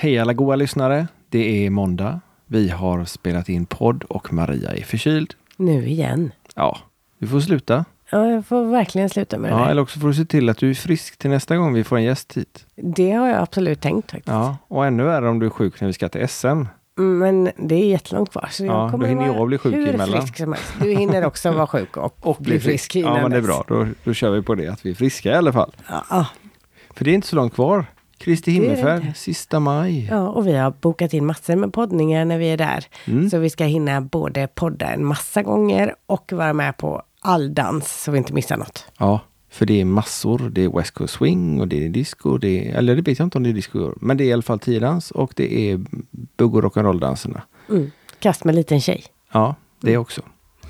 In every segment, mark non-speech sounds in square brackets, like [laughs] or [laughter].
Hej alla goa lyssnare. Det är måndag. Vi har spelat in podd och Maria är förkyld. Nu igen. Ja, du får sluta. Ja, jag får verkligen sluta med det Ja, där. eller också får du se till att du är frisk till nästa gång vi får en gäst hit. Det har jag absolut tänkt faktiskt. Ja, och ännu värre om du är sjuk när vi ska till SM. Mm, Men det är jättelångt kvar. Så Ja, jag kommer då hinner vara jag bli sjuk hur emellan. frisk som helst. Du hinner också vara sjuk och, [laughs] Och bli frisk innan Ja, men det är dess. bra. Då, då kör vi på det, att vi är friska i alla fall. Ja, För det är inte så långt kvar. Kristi himmelfärd, sista maj. ja, och vi har bokat in massor med poddningar när vi är där. Mm. Så vi ska hinna både podda en massa gånger och vara med på all dans så vi inte missar något. Ja, för det är massor. Det är West Coast Swing och det är disco. Det är, eller det vet jag inte om det är disco. Men det är i alla fall tiodans och det är bugg och rock'n'roll-danserna. Mm. Kast med liten tjej. Ja, det också.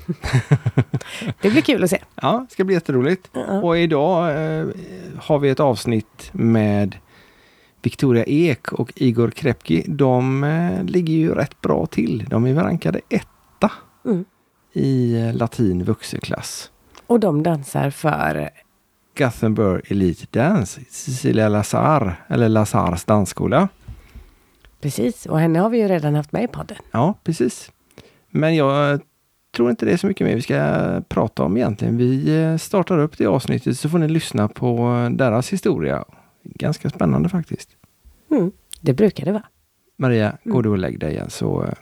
[laughs] Det blir kul att se. Ja, det ska bli jätteroligt. Ja. Och idag eh, har vi ett avsnitt med Victoria Ek och Igor Krepki. De eh, ligger ju rätt bra till. De är rankade etta Mm. i eh, latin vuxenklass. Och de dansar för Gothenburg Elite Dance, Cecilia Lazar, eller Lazars dansskola. Precis, och henne har vi ju redan haft med i podden. Ja, precis. Men jag tror inte det är så mycket mer vi ska prata om egentligen. Vi eh, startar upp det avsnittet så får ni lyssna på deras historia. Ganska spännande faktiskt. Mm. Det brukar det vara. Maria, går du och lägg dig igen så eh,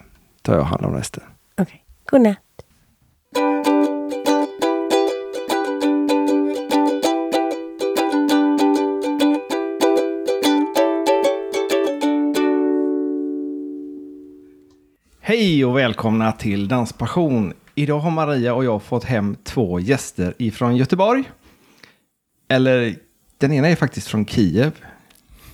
tar jag hand om resten. Okej, godnatt. Hej och välkomna till Danspassion. Idag har Maria och jag fått hem två gäster ifrån Göteborg. Eller den ena är faktiskt från Kiev.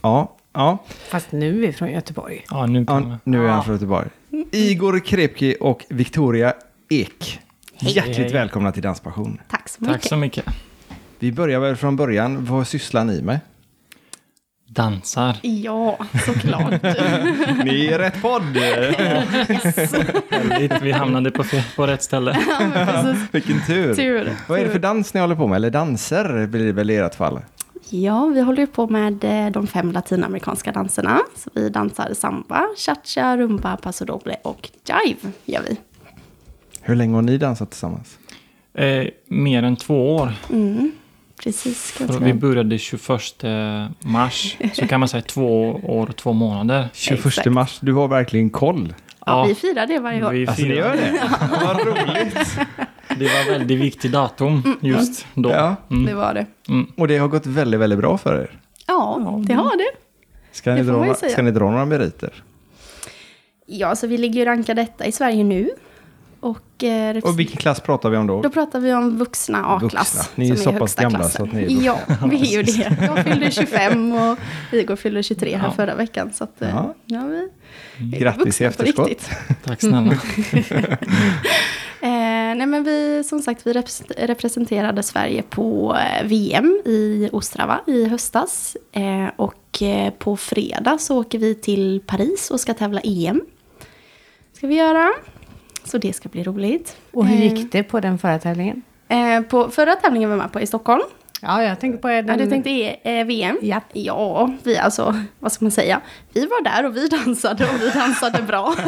Ja, ja. Fast nu är vi från Göteborg. Ja, nu Ja, nu är han från Göteborg. Igor Krepki och Victoria Ek. Hjärtligt Hej. välkomna till Danspassion. Tack så mycket. Tack så mycket. Vi börjar väl från början. Vad sysslar ni med? Dansar. Ja, såklart. [laughs] Ni är rätt podd! yes. Härligt, Vi hamnade på, på rätt ställe. Vilken tur. Tur. Vad är det för dans ni håller på med? Eller danser blir det väl i ert fall? Ja, vi håller ju på med eh, de fem latinamerikanska danserna. Så vi dansar samba, cha-cha, rumba, paso doble och jive gör vi. Hur länge har ni dansat tillsammans? Eh, mer än två år. Mm. Precis, vi började 21 mars. Så kan man säga två år och två månader. 21 Exakt. mars, du har verkligen koll. Ja, vi firar det varje år. vi Alltså ni gör firade. det? [laughs] Vad roligt! Det var väldigt viktigt datum just då. Ja, Mm. Det var det. och det har gått väldigt, väldigt bra för er. Ja, det har det. Ska ni, Det dra, ska ni dra några meriter? Ja, så vi ligger ju rankade etta i Sverige nu. Och, eh, Och vilken klass pratar vi om då? Då pratar vi om vuxna A-klass. Vuxna. Ni är så pass gamla klassen. så att ni är Ja, vi är ju det. Jag fyllde 25 och Igor fyllde 23 här Ja. förra veckan. Så att, eh, Ja. ja. vi, Grattis i efterskott. Tack snälla. [laughs] Eh, nej men vi, som sagt, vi repres- representerade Sverige på eh, VM i Ostrava i höstas. Eh, och på fredag så åker vi till Paris och ska tävla EM. Ska vi göra. Så det ska bli roligt. Och hur gick det på den förra tävlingen? På förra tävlingen var jag med på i Stockholm. Ja, jag tänker på den... Ja, du tänkte eh, VM? Ja. Ja, vi alltså, vad ska man säga? Vi var där och vi dansade och vi dansade bra. [laughs]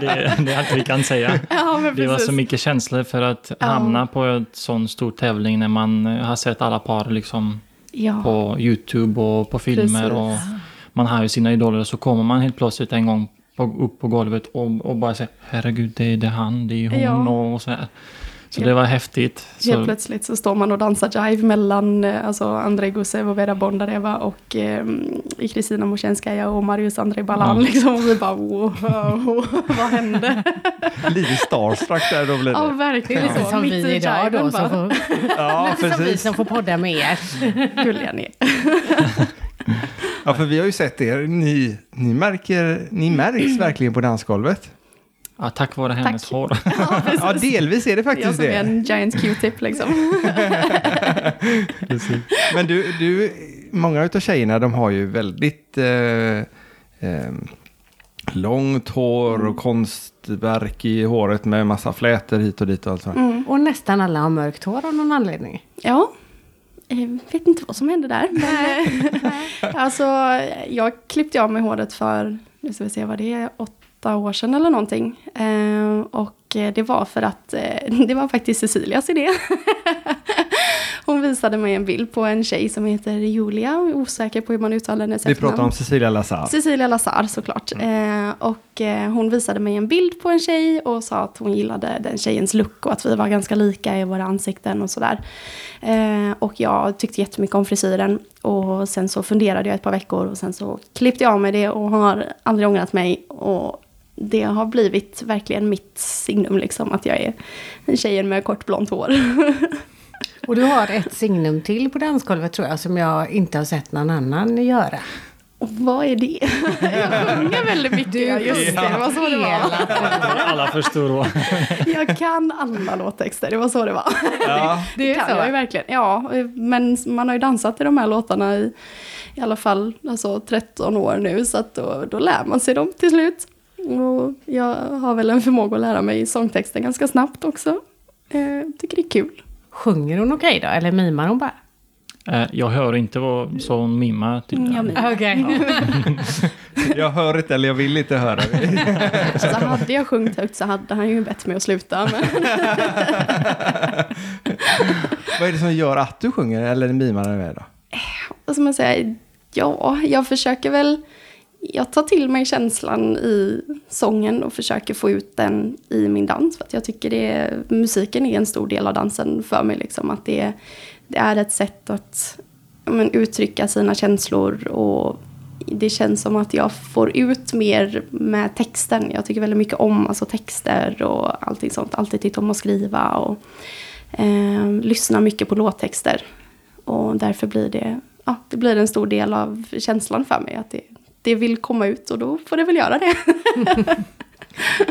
Det, det är allt vi kan säga. [laughs] ja, men Det var så mycket känslor för att Ja. hamna på en sån stor tävling när man eh, har sett alla par liksom Ja, på YouTube och på filmer. Precis. Och man har ju sina idoler så kommer man helt plötsligt en gång på, upp på golvet och, och bara säger herregud det är det han, det är hon Ja. och så här. Så Ja. det var häftigt. helt Så, plötsligt så står man och dansar jive mellan eh, alltså, Andrei Gusev och Vera Bondareva och eh, Kristina Mosjenskaja och Marius Andrei Balan. Ja. Liksom, och vi bara wow, vad hände? [laughs] Lite starstruck där då blir ja, det. verkligen Lite så. som Mitt vi i idag då, bara, som får, Ja, [laughs] lite som vi precis. som får podda med er. [laughs] Gulliga ni. Ja, för vi har ju sett er. Ni, ni, märker, ni märks [clears throat] verkligen på dansgolvet. Ja, tack vare hennes Tack. hår. Ja. [laughs] Ja, delvis är det Jag faktiskt som är det. en giant Q-tip liksom. [laughs] Men du, du många av tjejerna de har ju väldigt eh, eh, långt hår och konstverk i håret med massa flätor hit och dit och allt sånt. Mm. Och nästan alla har mörkt hår av någon anledning. Ja. Jag vet inte vad som hände där. Men, alltså, jag klippte av mig håret för, nu ska vi se vad det är, åtta år sedan eller någonting. Eh, och eh, det var för att, eh, [laughs] det var faktiskt Cecilias idé. [laughs] Hon visade mig en bild på en tjej som heter Julia, osäker på hur man uttalar hennes Vi pratar om Cecilia Lazar. Cecilia Lazar såklart. Eh, och eh, hon visade mig en bild på en tjej och sa att hon gillade den tjejens look och att vi var ganska lika i våra ansikten och sådär. Eh, och jag tyckte jättemycket om frisyren. Och sen så funderade jag ett par veckor och sen så klippte jag av mig det och har aldrig ångrat mig. Och det har blivit verkligen mitt signum liksom att jag är en tjejen med kort blont hår. [laughs] Och du har ett signum till på dansgolvet tror jag som jag inte har sett någon annan göra. Och vad är det? [laughs] Jag sjunger väldigt mycket. Du ja, just det, det var så det var. Alla förstår. [laughs] Jag kan alla låttexter, det var så det var. Ja. Det är kan så? jag ju verkligen. Ja, men man har ju dansat i de här låtarna i, i alla fall alltså 13 år nu, så att då, då lär man sig dem till slut. Och jag har väl en förmåga att lära mig sångtexten ganska snabbt också. Eh, tycker det är kul. Sjunger hon okej då? Eller mimar hon bara? Eh, Jag hör inte vad som mimar. Typ. Mm, jag med. Okej. [laughs] Jag hör inte eller jag vill inte höra. Så hade jag sjungit högt så hade han ju bett mig att sluta. Men [laughs] Vad är det som gör att du sjunger eller mimar med då? vad ska man säga? Ja, jag försöker väl... Jag tar till mig känslan i sången och försöker få ut den i min dans. För att jag tycker det, musiken är en stor del av dansen för mig. Liksom. Att det, det är ett sätt att men, uttrycka sina känslor. Och det känns som att jag får ut mer med texten. Jag tycker väldigt mycket om alltså, texter och allting sånt. Alltid tyckt om att skriva och eh, lyssna mycket på låttexter. Och därför blir det, ja, det blir en stor del av känslan för mig. Att det, det vill komma ut och då får det väl göra det. [laughs]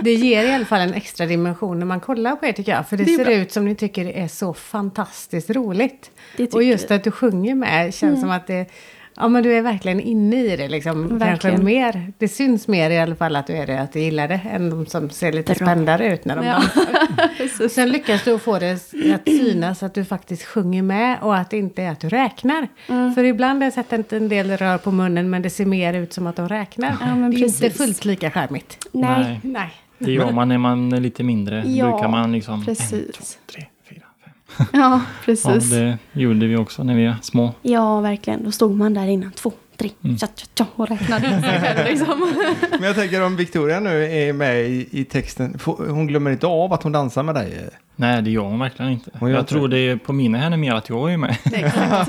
Det ger i alla fall en extra dimension när man kollar på er tycker jag. För det, Det ser bra. ut som ni tycker det är så fantastiskt roligt. Och just vi. att du sjunger med känns som att det, ja men du är verkligen inne i det liksom. Kanske mer, det syns mer i alla fall att du är det, att du gillar det. Än de som ser lite bra. spändare ut när de Ja. dansar. [laughs] Sen lyckas du få det att synas att du faktiskt sjunger med och att det inte är att du räknar. Mm. För ibland har jag sett att en del rör på munnen men det ser mer ut som att de räknar. Ja, men det är inte precis. fullt lika charmigt. Nej, Nej. Nej. Det gör man när man är lite mindre. Ja, brukar man liksom... precis. En, två, tre. [laughs] ja Ja, precis. Ja, det gjorde vi också när vi var små. verkligen. Då stod man där innan. Två, tre, tja, tja, tja, och räknade in sig själv liksom. [laughs] Men jag tänker om Victoria nu är med i, i texten, hon glömmer inte av att hon dansar med dig? Nej, det gör hon verkligen inte. Hon jag tror det är på mina henne mer att jag är med. Ja,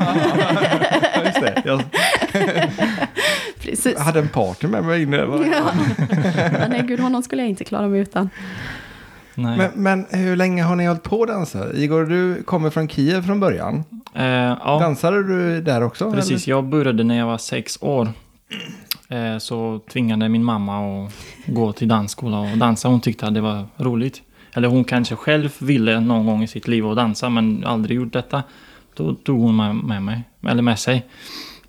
Just det. Jag [laughs] Precis. hade en partner med mig inne. Ja. Nej, gud, honom skulle jag inte klara mig utan. Men, men hur länge har ni hållit på att dansa? Igor, du kommer från Kiev från början. Eh, ja, Dansade du där också? precis. Jag började när jag var sex år. Eh, så tvingade min mamma att gå till dansskola och dansa. Hon tyckte att det var roligt. Eller hon kanske själv ville någon gång i sitt liv att dansa men aldrig gjort detta. Då tog hon med, med mig, eller med sig.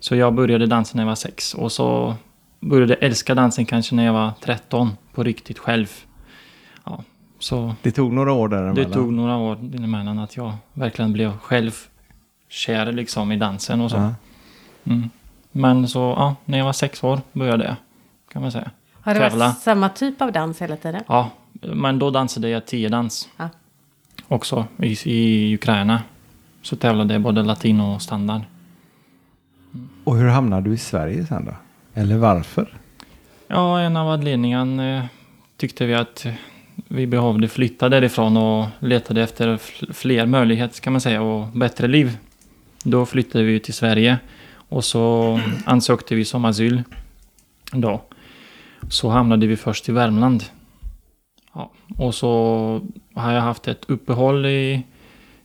Så jag började dansa när jag var sex. Och så började älska dansen kanske när jag var 13 på riktigt själv. Så Det tog några år det däremellan. tog några år emellan att jag verkligen blev själv kär liksom i dansen och så. Ja. Mm. Men så, ja, när jag var sex år började jag, kan man säga. Har det Tävla. varit samma typ av dans hela tiden? Ja, men då dansade jag tiodans Ja. också i, i Ukraina. Så tävlade jag både latin och standard. Och hur hamnade du i Sverige sen då? Eller varför? Ja, en av anledningarna eh, tyckte vi att vi behövde flytta därifrån och letade efter fler möjligheter kan man säga och bättre liv. Då flyttade vi till Sverige och så ansökte vi som asyl. Då. Så hamnade vi först i Värmland. Ja, och så har jag haft ett uppehåll i,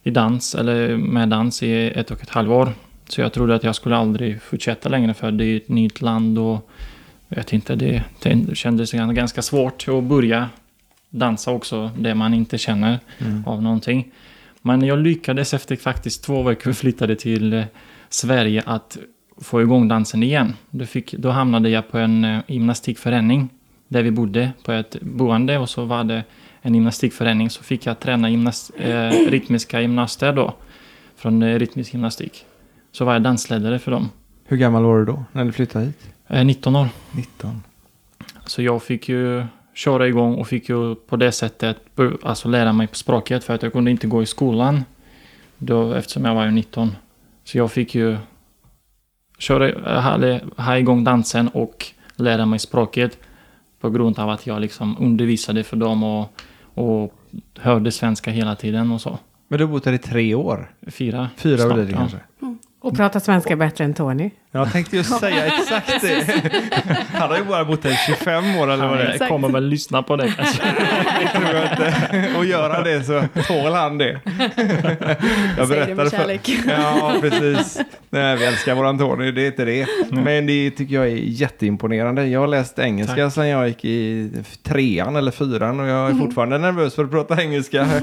i dans, eller med dans i ett och ett halvår. Så jag trodde att jag skulle aldrig fortsätta längre för det är ett nytt land och jag vet inte, det, det kändes ganska svårt att börja dansa också, det man inte känner av någonting. Men jag lyckades efter faktiskt två veckor [laughs] flyttade till eh, Sverige att få igång dansen igen. Då, fick, då hamnade jag på en eh, gymnastikförening där vi bodde på ett boende och så var det en gymnastikförening så fick jag träna gymnast, eh, rytmiska gymnaster då från eh, rytmisk gymnastik. så var jag dansledare för dem. Hur gammal var du då när du flyttade hit? Eh, 19 år. 19. Så jag fick ju köra igång och fick ju på det sättet alltså lära mig språket för att jag kunde inte gå i skolan då, eftersom jag var ju 19. Så jag fick ju köra, ha, ha igång dansen och lära mig språket på grund av att jag liksom undervisade för dem och, och hörde svenska hela tiden och så. Men du har bott här i tre år? Fyra. Fyra blir det kanske? Och pratar svenska bättre än Tony. Jag tänkte just säga exakt det. [laughs] Han har ju bara bott här i 25 år eller vad det är. Han kommer väl lyssna på det [laughs] kanske. Inte. Och göra det så tål han det. Jag Säger det med berättade för... kärlek. Ja, precis. Nej, vi älskar våran Tony, det är inte det. Men det tycker jag är jätteimponerande. Jag har läst engelska Tack. sedan jag gick i trean eller fyran och jag är fortfarande nervös för att prata engelska. [laughs]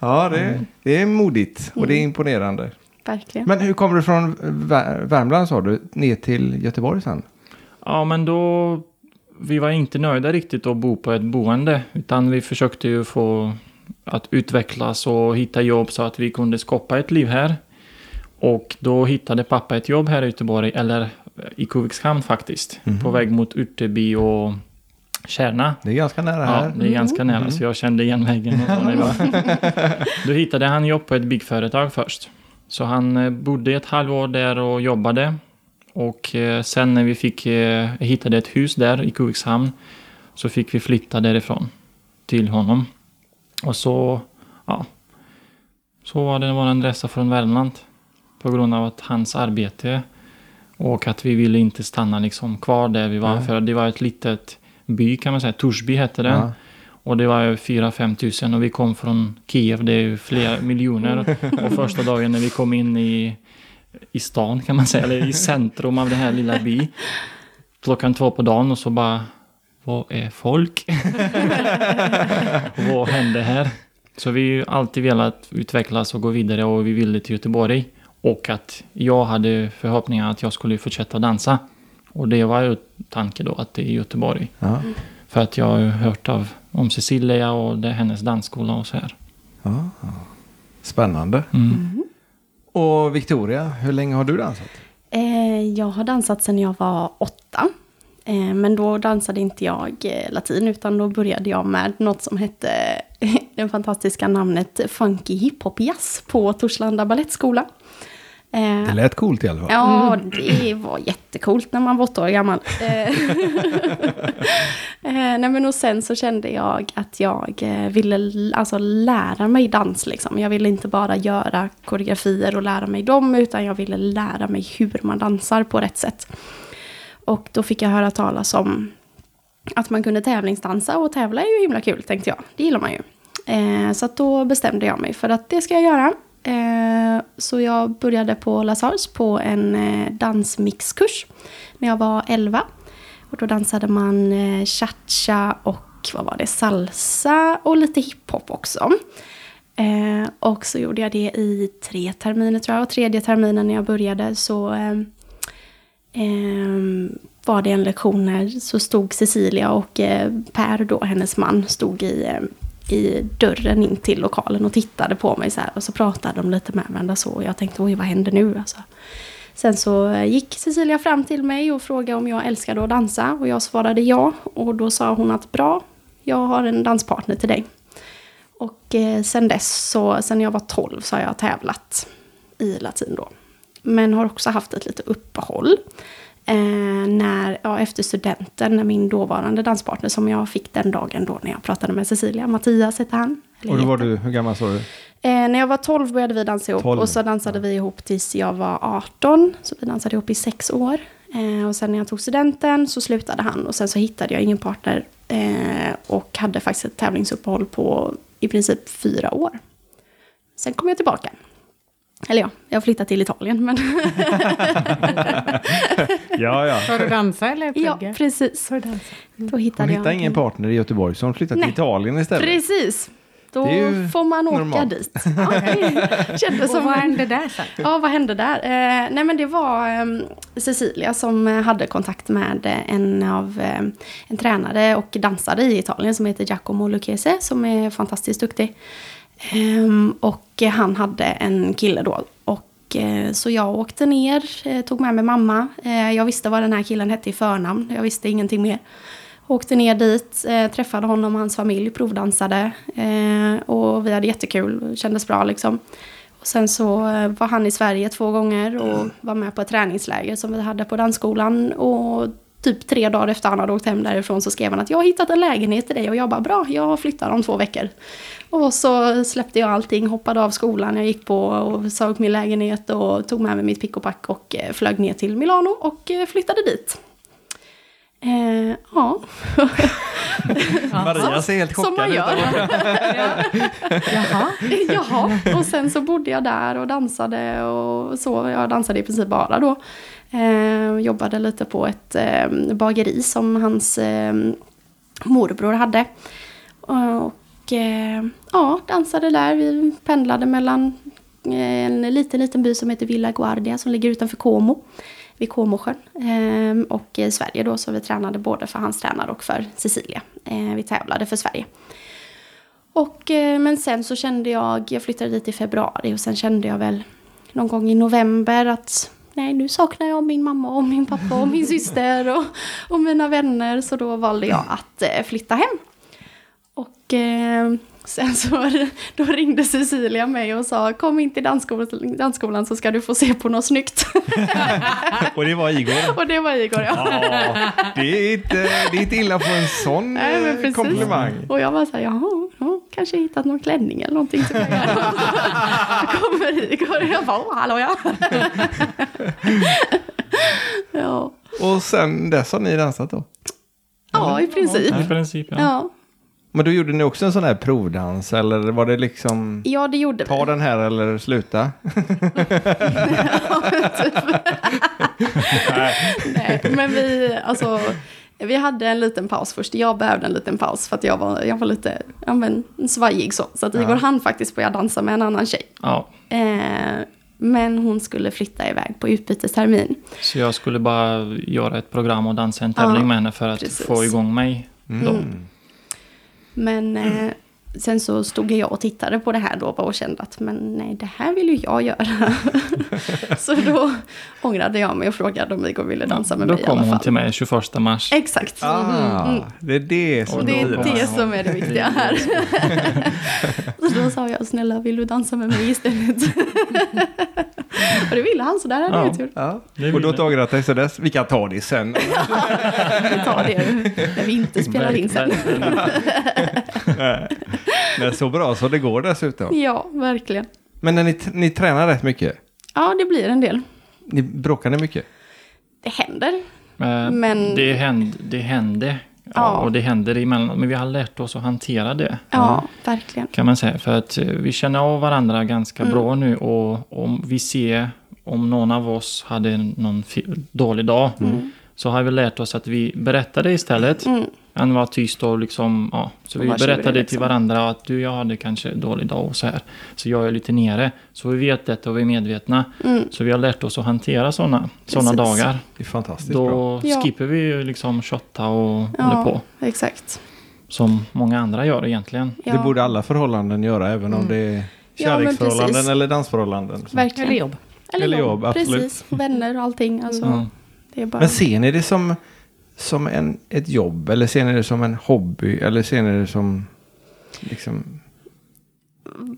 ja, det, det är modigt och det är imponerande. Verkligen. Men hur kommer du från Vär- Värmland sa du, ner till Göteborg sen? Ja, men då... Vi var inte nöjda riktigt att bo på ett boende. Utan vi försökte ju få att utvecklas och hitta jobb så att vi kunde skapa ett liv här. Och då hittade pappa ett jobb här i Göteborg, eller i Kuvikshamn faktiskt. På väg mot Urteby och Kärna. Det är ganska nära Ja, här. det är ganska nära så jag kände igen jag- [laughs] Då hittade han jobb på ett byggföretag först. Så han eh, bodde ett halvår där och jobbade. Och eh, sen när vi fick, eh, hittade ett hus där i Kuvikshamn så fick vi flytta därifrån till honom. Och så, ja, så var det vår resa från Värmland. På grund av att hans arbete och att vi ville inte stanna liksom kvar där vi var. Nej. För det var ett litet by kan man säga, Torsby hette den. Ja. Och det var ju 4-5 tusen och vi kom från Kiev, det är ju flera [laughs] miljoner. Och första dagen när vi kom in i, i stan kan man säga, eller i centrum av det här lilla by. Klockan två på dagen och så bara, vad är folk? [laughs] vad hände här? Så vi har ju alltid velat utvecklas och gå vidare och vi ville till Göteborg. Och att jag hade förhoppningar att jag skulle fortsätta dansa. Och det var ju tanke då att det är Göteborg. Ja. För att jag har ju hört av, om Cecilia och det är hennes dansskola och så här. Ja. Spännande. Mm. Och Victoria, hur länge har du dansat? Eh, jag har dansat sedan jag var åtta. Eh, men då dansade inte jag eh, latin, utan då började jag med något som hette [laughs] det fantastiska namnet Funky Hiphop Jazz på Torslanda Balettskola. Eh, Det lät coolt i alla fall. Ja, det var jättekult när man var åtta år gammal. [laughs] Eh, [laughs] eh, nej men och sen så kände jag att jag ville alltså, lära mig dans liksom. Jag ville inte bara göra koreografier och lära mig dem, utan jag ville lära mig hur man dansar på rätt sätt. Och då fick jag höra talas om att man kunde tävlingsdansa och tävla är ju himla kul tänkte jag. Det gillar man ju. Så att då bestämde jag mig för att det ska jag göra. Eh, så jag började på Lazars på en eh, dansmixkurs när jag var 11. Och då dansade man eh, cha-cha och vad var det, salsa och lite hiphop också. Och så gjorde jag det i tre terminer tror jag. Och tredje terminen när jag började så var det en lektion när så stod Cecilia och Per då, hennes man, stod i, i dörren in till lokalen och tittade på mig så här. Och så pratade de lite med varandra så. Och jag tänkte, oj vad händer nu alltså. Sen så eh, gick Cecilia fram till mig och frågade om jag älskade att dansa. Och jag svarade ja. Och då sa hon att bra, jag har en danspartner till dig. Och eh, sen dess, så, sen jag var 12, så har jag tävlat i latin då. Men har också haft ett litet uppehåll. Eh, när, ja, efter studenten, när min dåvarande danspartner som jag fick den dagen då när jag pratade med Cecilia, Mattias hette han. Och då var du, hur gammal sa du? Eh, när jag var 12 började vi dansa ihop 12, och så dansade vi ihop tills jag var 18. Så vi dansade ihop i sex år. Eh, och sen när jag tog studenten så slutade han och sen så hittade jag ingen partner. Eh, och hade faktiskt ett tävlingsuppehåll på i princip fyra år. Sen kom jag tillbaka. Eller ja, jag flyttade till Italien. Men [laughs] Ja, ja. För att dansa eller ja, plugga? precis. För att dansa. Då Hon hittade jag hittade ingen partner i Göteborg så hon flyttade till. Italien istället. Precis. Då får man åka normalt. dit. Ja, det [laughs] som vad hände där sen? Ja, vad hände där? Eh, nej, men det var eh, Cecilia som hade kontakt med en av eh, en tränare och dansare i Italien som heter Giacomo Lucchese som är fantastiskt duktig. Ehm, och han hade en kille då. Och, eh, så jag åkte ner, eh, tog med mig mamma. Eh, jag visste vad den här killen hette i förnamn. Jag visste ingenting mer. Åkte ner dit, träffade honom och hans familj, provdansade. Och vi hade jättekul, kändes bra liksom. Och sen så var han i Sverige två gånger och var med på ett träningsläger som vi hade på dansskolan. Och typ tre dagar efter han hade åkt hem därifrån så skrev han att jag har hittat en lägenhet till dig och jag bara bra, jag flyttar om två veckor. Och så släppte jag allting, hoppade av skolan jag gick på och sa upp min lägenhet och tog med mig mitt pick och pack och eh, flög ner till Milano och eh, flyttade dit. Eh, ja, [laughs] Maria ser helt som chockad man ut. gör. [laughs] Jaha. Jaha, och sen så bodde jag där och dansade och så. Jag dansade i princip bara då. Eh, jobbade lite på ett eh, bageri som hans eh, morbror hade. Och eh, ja, dansade där. Vi pendlade mellan eh, en liten, liten by som heter Villa Guardia som ligger utanför Como. Vid Comosjön. Eh, och i Sverige då så vi tränade både för hans tränare och för Cecilia. Eh, vi tävlade för Sverige. Och, eh, men sen så kände jag, jag flyttade dit i februari och sen kände jag väl någon gång i november att nej nu saknar jag min mamma och min pappa och min syster och, och mina vänner. Så då valde jag att eh, flytta hem. Och eh, sen så då ringde Cecilia mig och sa kom in till dansskolan, dansskolan så ska du få se på något snyggt. [laughs] Och det var Igor. och det var Igor ja. Ja, det är inte, det är inte illa på en sån Nej, men eh, precis. komplimang. Och jag var så här, jaha, ja, kanske hittat någon klänning eller någonting. Då [laughs] kommer Igor och jag bara, "Åh, hallå ja. [laughs] ja. Och sen dess har ni dansat då? Ja, i princip. I princip, ja. Ja. Men då gjorde ni också en sån här provdans eller var det liksom ja, det gjorde ta vi. den här eller sluta? [laughs] Nej, men vi, alltså, vi hade en liten paus först. Jag behövde en liten paus för att jag var, jag var lite ja, men, svajig så. Så att Igor Ja. hann faktiskt börja dansa med en annan tjej. ja. Eh, men hon skulle flytta iväg på utbytestermin. Så jag skulle bara göra ett program och dansa en tävling Ja, med henne för att precis. få igång mig. Då. Mm. Men eh, sen så stod jag och tittade på det här då och kände att men nej, det här vill ju jag göra. [laughs] så då ångrade jag mig och frågade om Igor ville dansa med Då mig i kom alla hon fall. till mig 21 mars. Exakt. Ah, Mm. det är det som det är då- det som är det viktiga här. [laughs] så då sa jag, snälla vill du dansa med mig istället? [laughs] och det ville han, så där hade Ja. jag tur. Ja. Det Och då du ångrat dig så dess. Vi kan ta det sen. Vi tar det när vi inte spelar in sen. [laughs] Det är så bra så det går dessutom. ja, verkligen. Men när ni, ni tränar rätt mycket. Ja, det blir en del. Ni bråkar ni mycket? Det händer. Eh, Men- Det hände. Det hände. Ja, Ja. Och det händer emellanåt. Men vi har lärt oss att hantera det. Ja, verkligen. Kan man säga. För att eh, vi känner av varandra ganska Mm. bra nu. Och om vi ser om någon av oss hade någon dålig dag. Så har vi lärt oss att vi berättar det istället. Mm. Än vara tyst och liksom, ja. Så vi Och tjurig, berättade till liksom. varandra att du, jag hade kanske en dålig dag och så här. Så jag är lite nere. Så vi vet detta och vi är medvetna. Mm. Så vi har lärt oss att hantera sådana såna dagar. Det är fantastiskt bra. Då Ja. skippar vi ju liksom shotta och Ja. håller på. Exakt. Som många andra gör egentligen. Ja, Det borde alla förhållanden göra även om det är Ja, kärleksförhållanden precis. eller dansförhållanden. Så. Verkligen. Eller jobb. Eller jobb, absolut. Precis, vänner och allting. Alltså, Ja. det är bara... Men ser ni det som, som en, ett jobb eller ser ni det som en hobby eller ser ni det som liksom,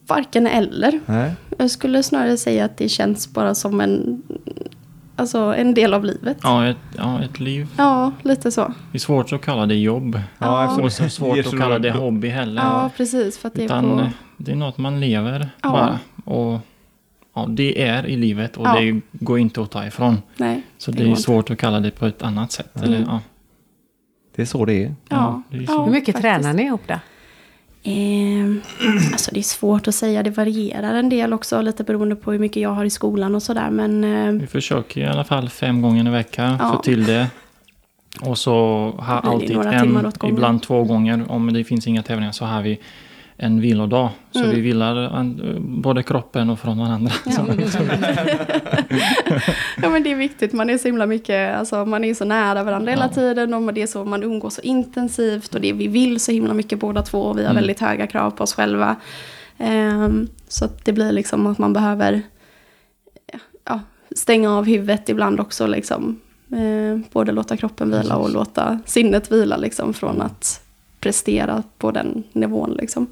Varken eller. nej? Jag skulle snarare säga att det känns bara som en, alltså, en del av livet. Ja, ett, ja, ett liv. Ja, lite så. Det är svårt att kalla det jobb. Ja. Och så svårt att kalla det hobby heller. Ja, precis. För att det är Utan på... eh, det är något man lever Ja. bara. Och ja, det är i livet och Ja. det går inte att ta ifrån. Nej, Så det det, är svårt att kalla det på ett annat sätt. Mm. Eller, ja. Det är så det är. Ja, det är så. ja, Hur mycket faktiskt. tränar ni ihop då? Ehm, alltså det är svårt att säga. Det varierar en del också. Lite beroende på hur mycket jag har i skolan och sådär. Men eh, Vi försöker i alla fall fem gånger i veckan Ja. få till det. Och så har alltid en, ibland två gånger, om det finns inga tävlingar, så har vi en vilodag. Så Mm. vi vilar an- både kroppen och från varandra. Ja. [laughs] ja men det är viktigt, man är så himla mycket, alltså man är så nära varandra hela Ja. tiden och det är så, man umgås så intensivt och det vi vill så himla mycket båda två och vi har Mm. väldigt höga krav på oss själva. Ehm, så att det blir liksom att man behöver ja, stänga av huvudet ibland också. Liksom. Ehm, både låta kroppen vila och låta sinnet vila liksom, från att prestera på den nivån. Liksom.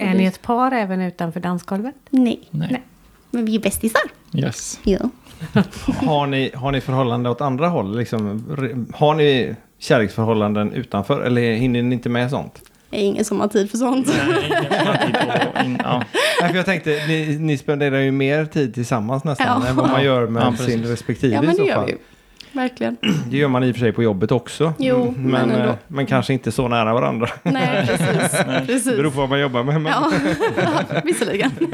Är ni ett par även utanför dansgolvet? Nej, Nej. men vi är bästisar. Yes. Ja. [laughs] Har ni, har ni förhållande åt andra håll? Liksom, har ni kärleksförhållanden utanför? Eller hinner ni inte med sånt? Det är ingen som har tid för sånt. Nej, in, ja. Nej, jag tänkte, ni, ni spenderar ju mer tid tillsammans nästan Ja. än vad man gör med Ja, sin respektive Ja, i men det så gör fall. vi ju. Verkligen. Det gör man i och för sig på jobbet också. Jo, men men, ändå. eh, men kanske inte så nära varandra. Nej, precis. [laughs] Det precis. beror på vad man jobbar med. Men... Ja, [laughs] visserligen. [laughs]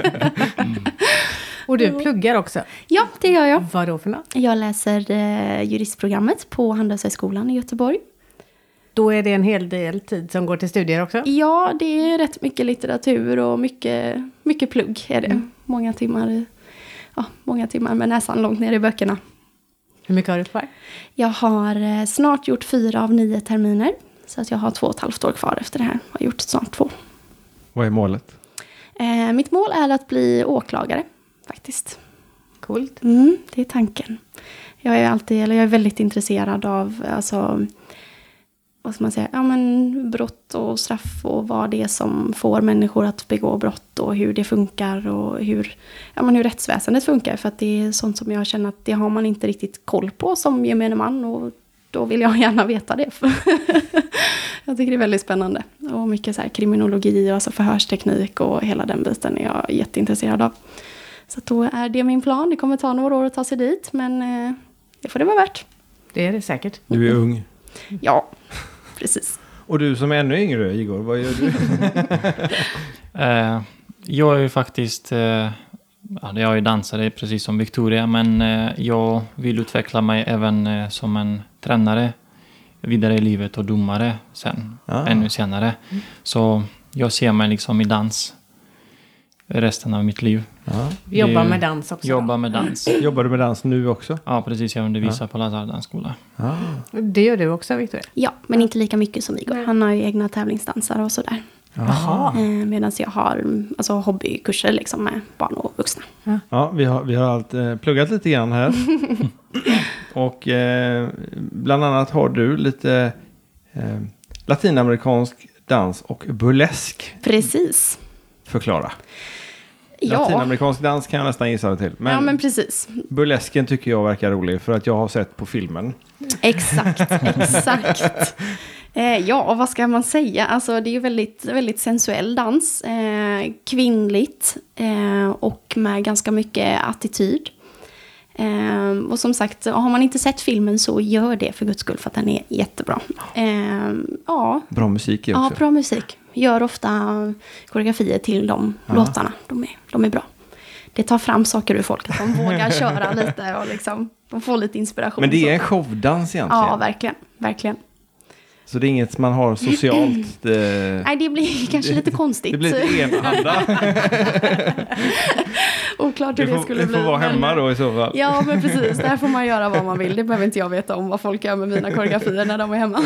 Och du pluggar också. Ja, det gör jag. Vad då för något? Jag läser eh, juristprogrammet på Handelshögskolan i Göteborg. Då är det en hel del tid som går till studier också. Ja, det är rätt mycket litteratur och mycket, mycket plugg är det. Många timmar ja, många timmar med näsan långt ner i böckerna. Hur mycket har du kvar? Jag har eh, snart gjort fyra av nio terminer. Så att jag har två och ett halvt år kvar efter det här. Jag har gjort snart två. Vad är målet? Eh, mitt mål är att bli åklagare, faktiskt. Coolt. Mm, det är tanken. Jag är alltid, eller jag är väldigt intresserad av, alltså, vad ska man säga, ja men brott och straff och vad det är som får människor att begå brott och hur det funkar och hur, ja men hur rättsväsendet funkar. För att det är sånt som jag känner att det har man inte riktigt koll på som gemene man och då vill jag [laughs] gärna veta det. [laughs] jag tycker det är väldigt spännande. Och mycket så här kriminologi och alltså förhörsteknik och hela den biten är jag jätteintresserad av. Så då är det min plan. Det kommer ta några år att ta sig dit, men eh, det får det vara värt. Det är det säkert. Du är ung. Ja, precis. Och du som är ännu yngre, Igor, vad gör du? [laughs] Eh, jag är ju faktiskt... Eh, ja, jag är ju dansare precis som Victoria, men eh, jag vill utveckla mig även eh, som en tränare vidare i livet och domare sen, Ah. ännu senare. Så jag ser mig liksom i dans resten av mitt liv. Ja. Jobbar med dans också. Jobba med dans. [clears throat] Jobbar du med dans nu också? Ja, precis. Jag undervisar på Lazar dansskola. Ja. Det gör du också, Victoria. Ja, men inte lika mycket som Igor. Han har ju egna tävlingsdansare och sådär. Jaha. Eh, Medan jag har alltså, hobbykurser liksom, med barn och vuxna. Ja, vi har, vi har allt, eh, pluggat lite grann här. [laughs] och eh, bland annat har du lite eh, latinamerikansk dans och burlesk. Precis. Förklara. Ja, Latinamerikansk dans kan jag nästan gissa det till. Men, ja men precis. burlesken tycker jag verkar rolig för att jag har sett på filmen. Exakt, [laughs] exakt. Eh, ja, vad ska man säga? Alltså, det är ju väldigt, väldigt sensuell dans. Eh, kvinnligt eh, och med ganska mycket attityd. Eh, och som sagt, har man inte sett filmen så gör det för guds skull för att den är jättebra. Eh, ja, Bra musik i ja, också. bra musik. Gör ofta koreografier till de låtarna. De är, de är bra. Det tar fram saker ur folk, att de vågar [laughs] köra lite och liksom, de får lite inspiration. Men det är en showdans egentligen. Ja, verkligen. verkligen. Så det är inget man har socialt. [clears throat] Eh, Nej, det blir [laughs] kanske lite konstigt. det blir lite enhanda. [laughs] Oklart hur Du det skulle du bli. får vara men- hemma då i så fall. Ja, men precis. Där får man göra vad man vill. Det behöver inte jag veta om vad folk gör med mina koreografier när de är hemma.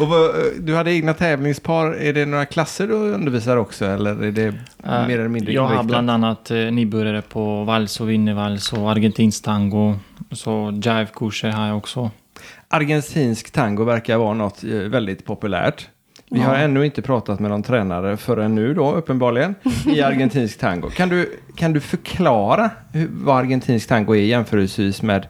Och vad, du hade egna tävlingspar. Är det några klasser du undervisar också? Eller är det Eh, mer eller mindre Jag har bland annat eh, nybörjare på vals och wienervals och argentinsk tango. Så jive-kurser har jag också. Argentinsk tango verkar vara något eh, väldigt populärt. Vi Ja. har ännu inte pratat med någon tränare förrän nu då, uppenbarligen, i [laughs] argentinsk tango. Kan du, kan du förklara hur, vad argentinsk tango är jämförelsevis med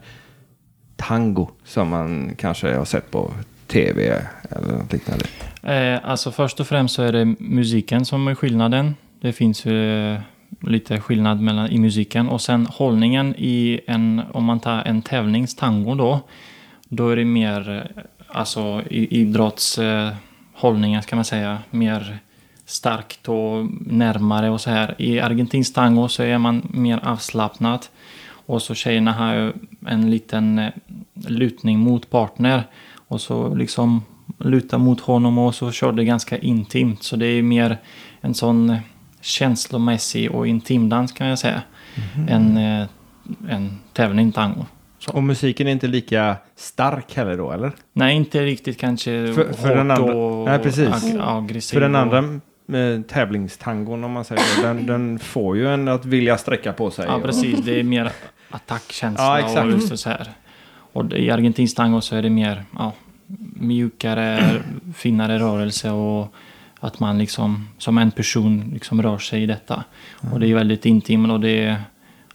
tango som man kanske har sett på tv eller något liknande? Eh, alltså först och främst så är det musiken som är skillnaden. Det finns ju eh, lite skillnad mellan, i musiken. Och sen hållningen i en, om man tar en tävlingstango då. Då är det mer, eh, alltså idrottshållningen eh, ska man säga, mer starkt och närmare och så här. I argentinsk tango så är man mer avslappnad. Och så tjejerna har ju en liten lutning mot partner. Och så liksom luta mot honom och så kör det ganska intimt. Så det är mer en sån känslomässig och intim dans kan jag säga. Än eh, en tävling tango. Och musiken är inte lika stark heller då, eller? Nej, inte riktigt kanske För- för den andra- och Nej, precis. ag-. För den och- andra eh, tävlingstangon, om man säger så, den, den får ju en att vilja sträcka på sig. Ja, och- precis. Det är mer [laughs] attackkänsla Ja, exakt. och just så här. Och i argentinsk tango så är det mer ja, mjukare, finare rörelse och att man liksom som en person liksom rör sig i detta. Och det är väldigt intimt och det är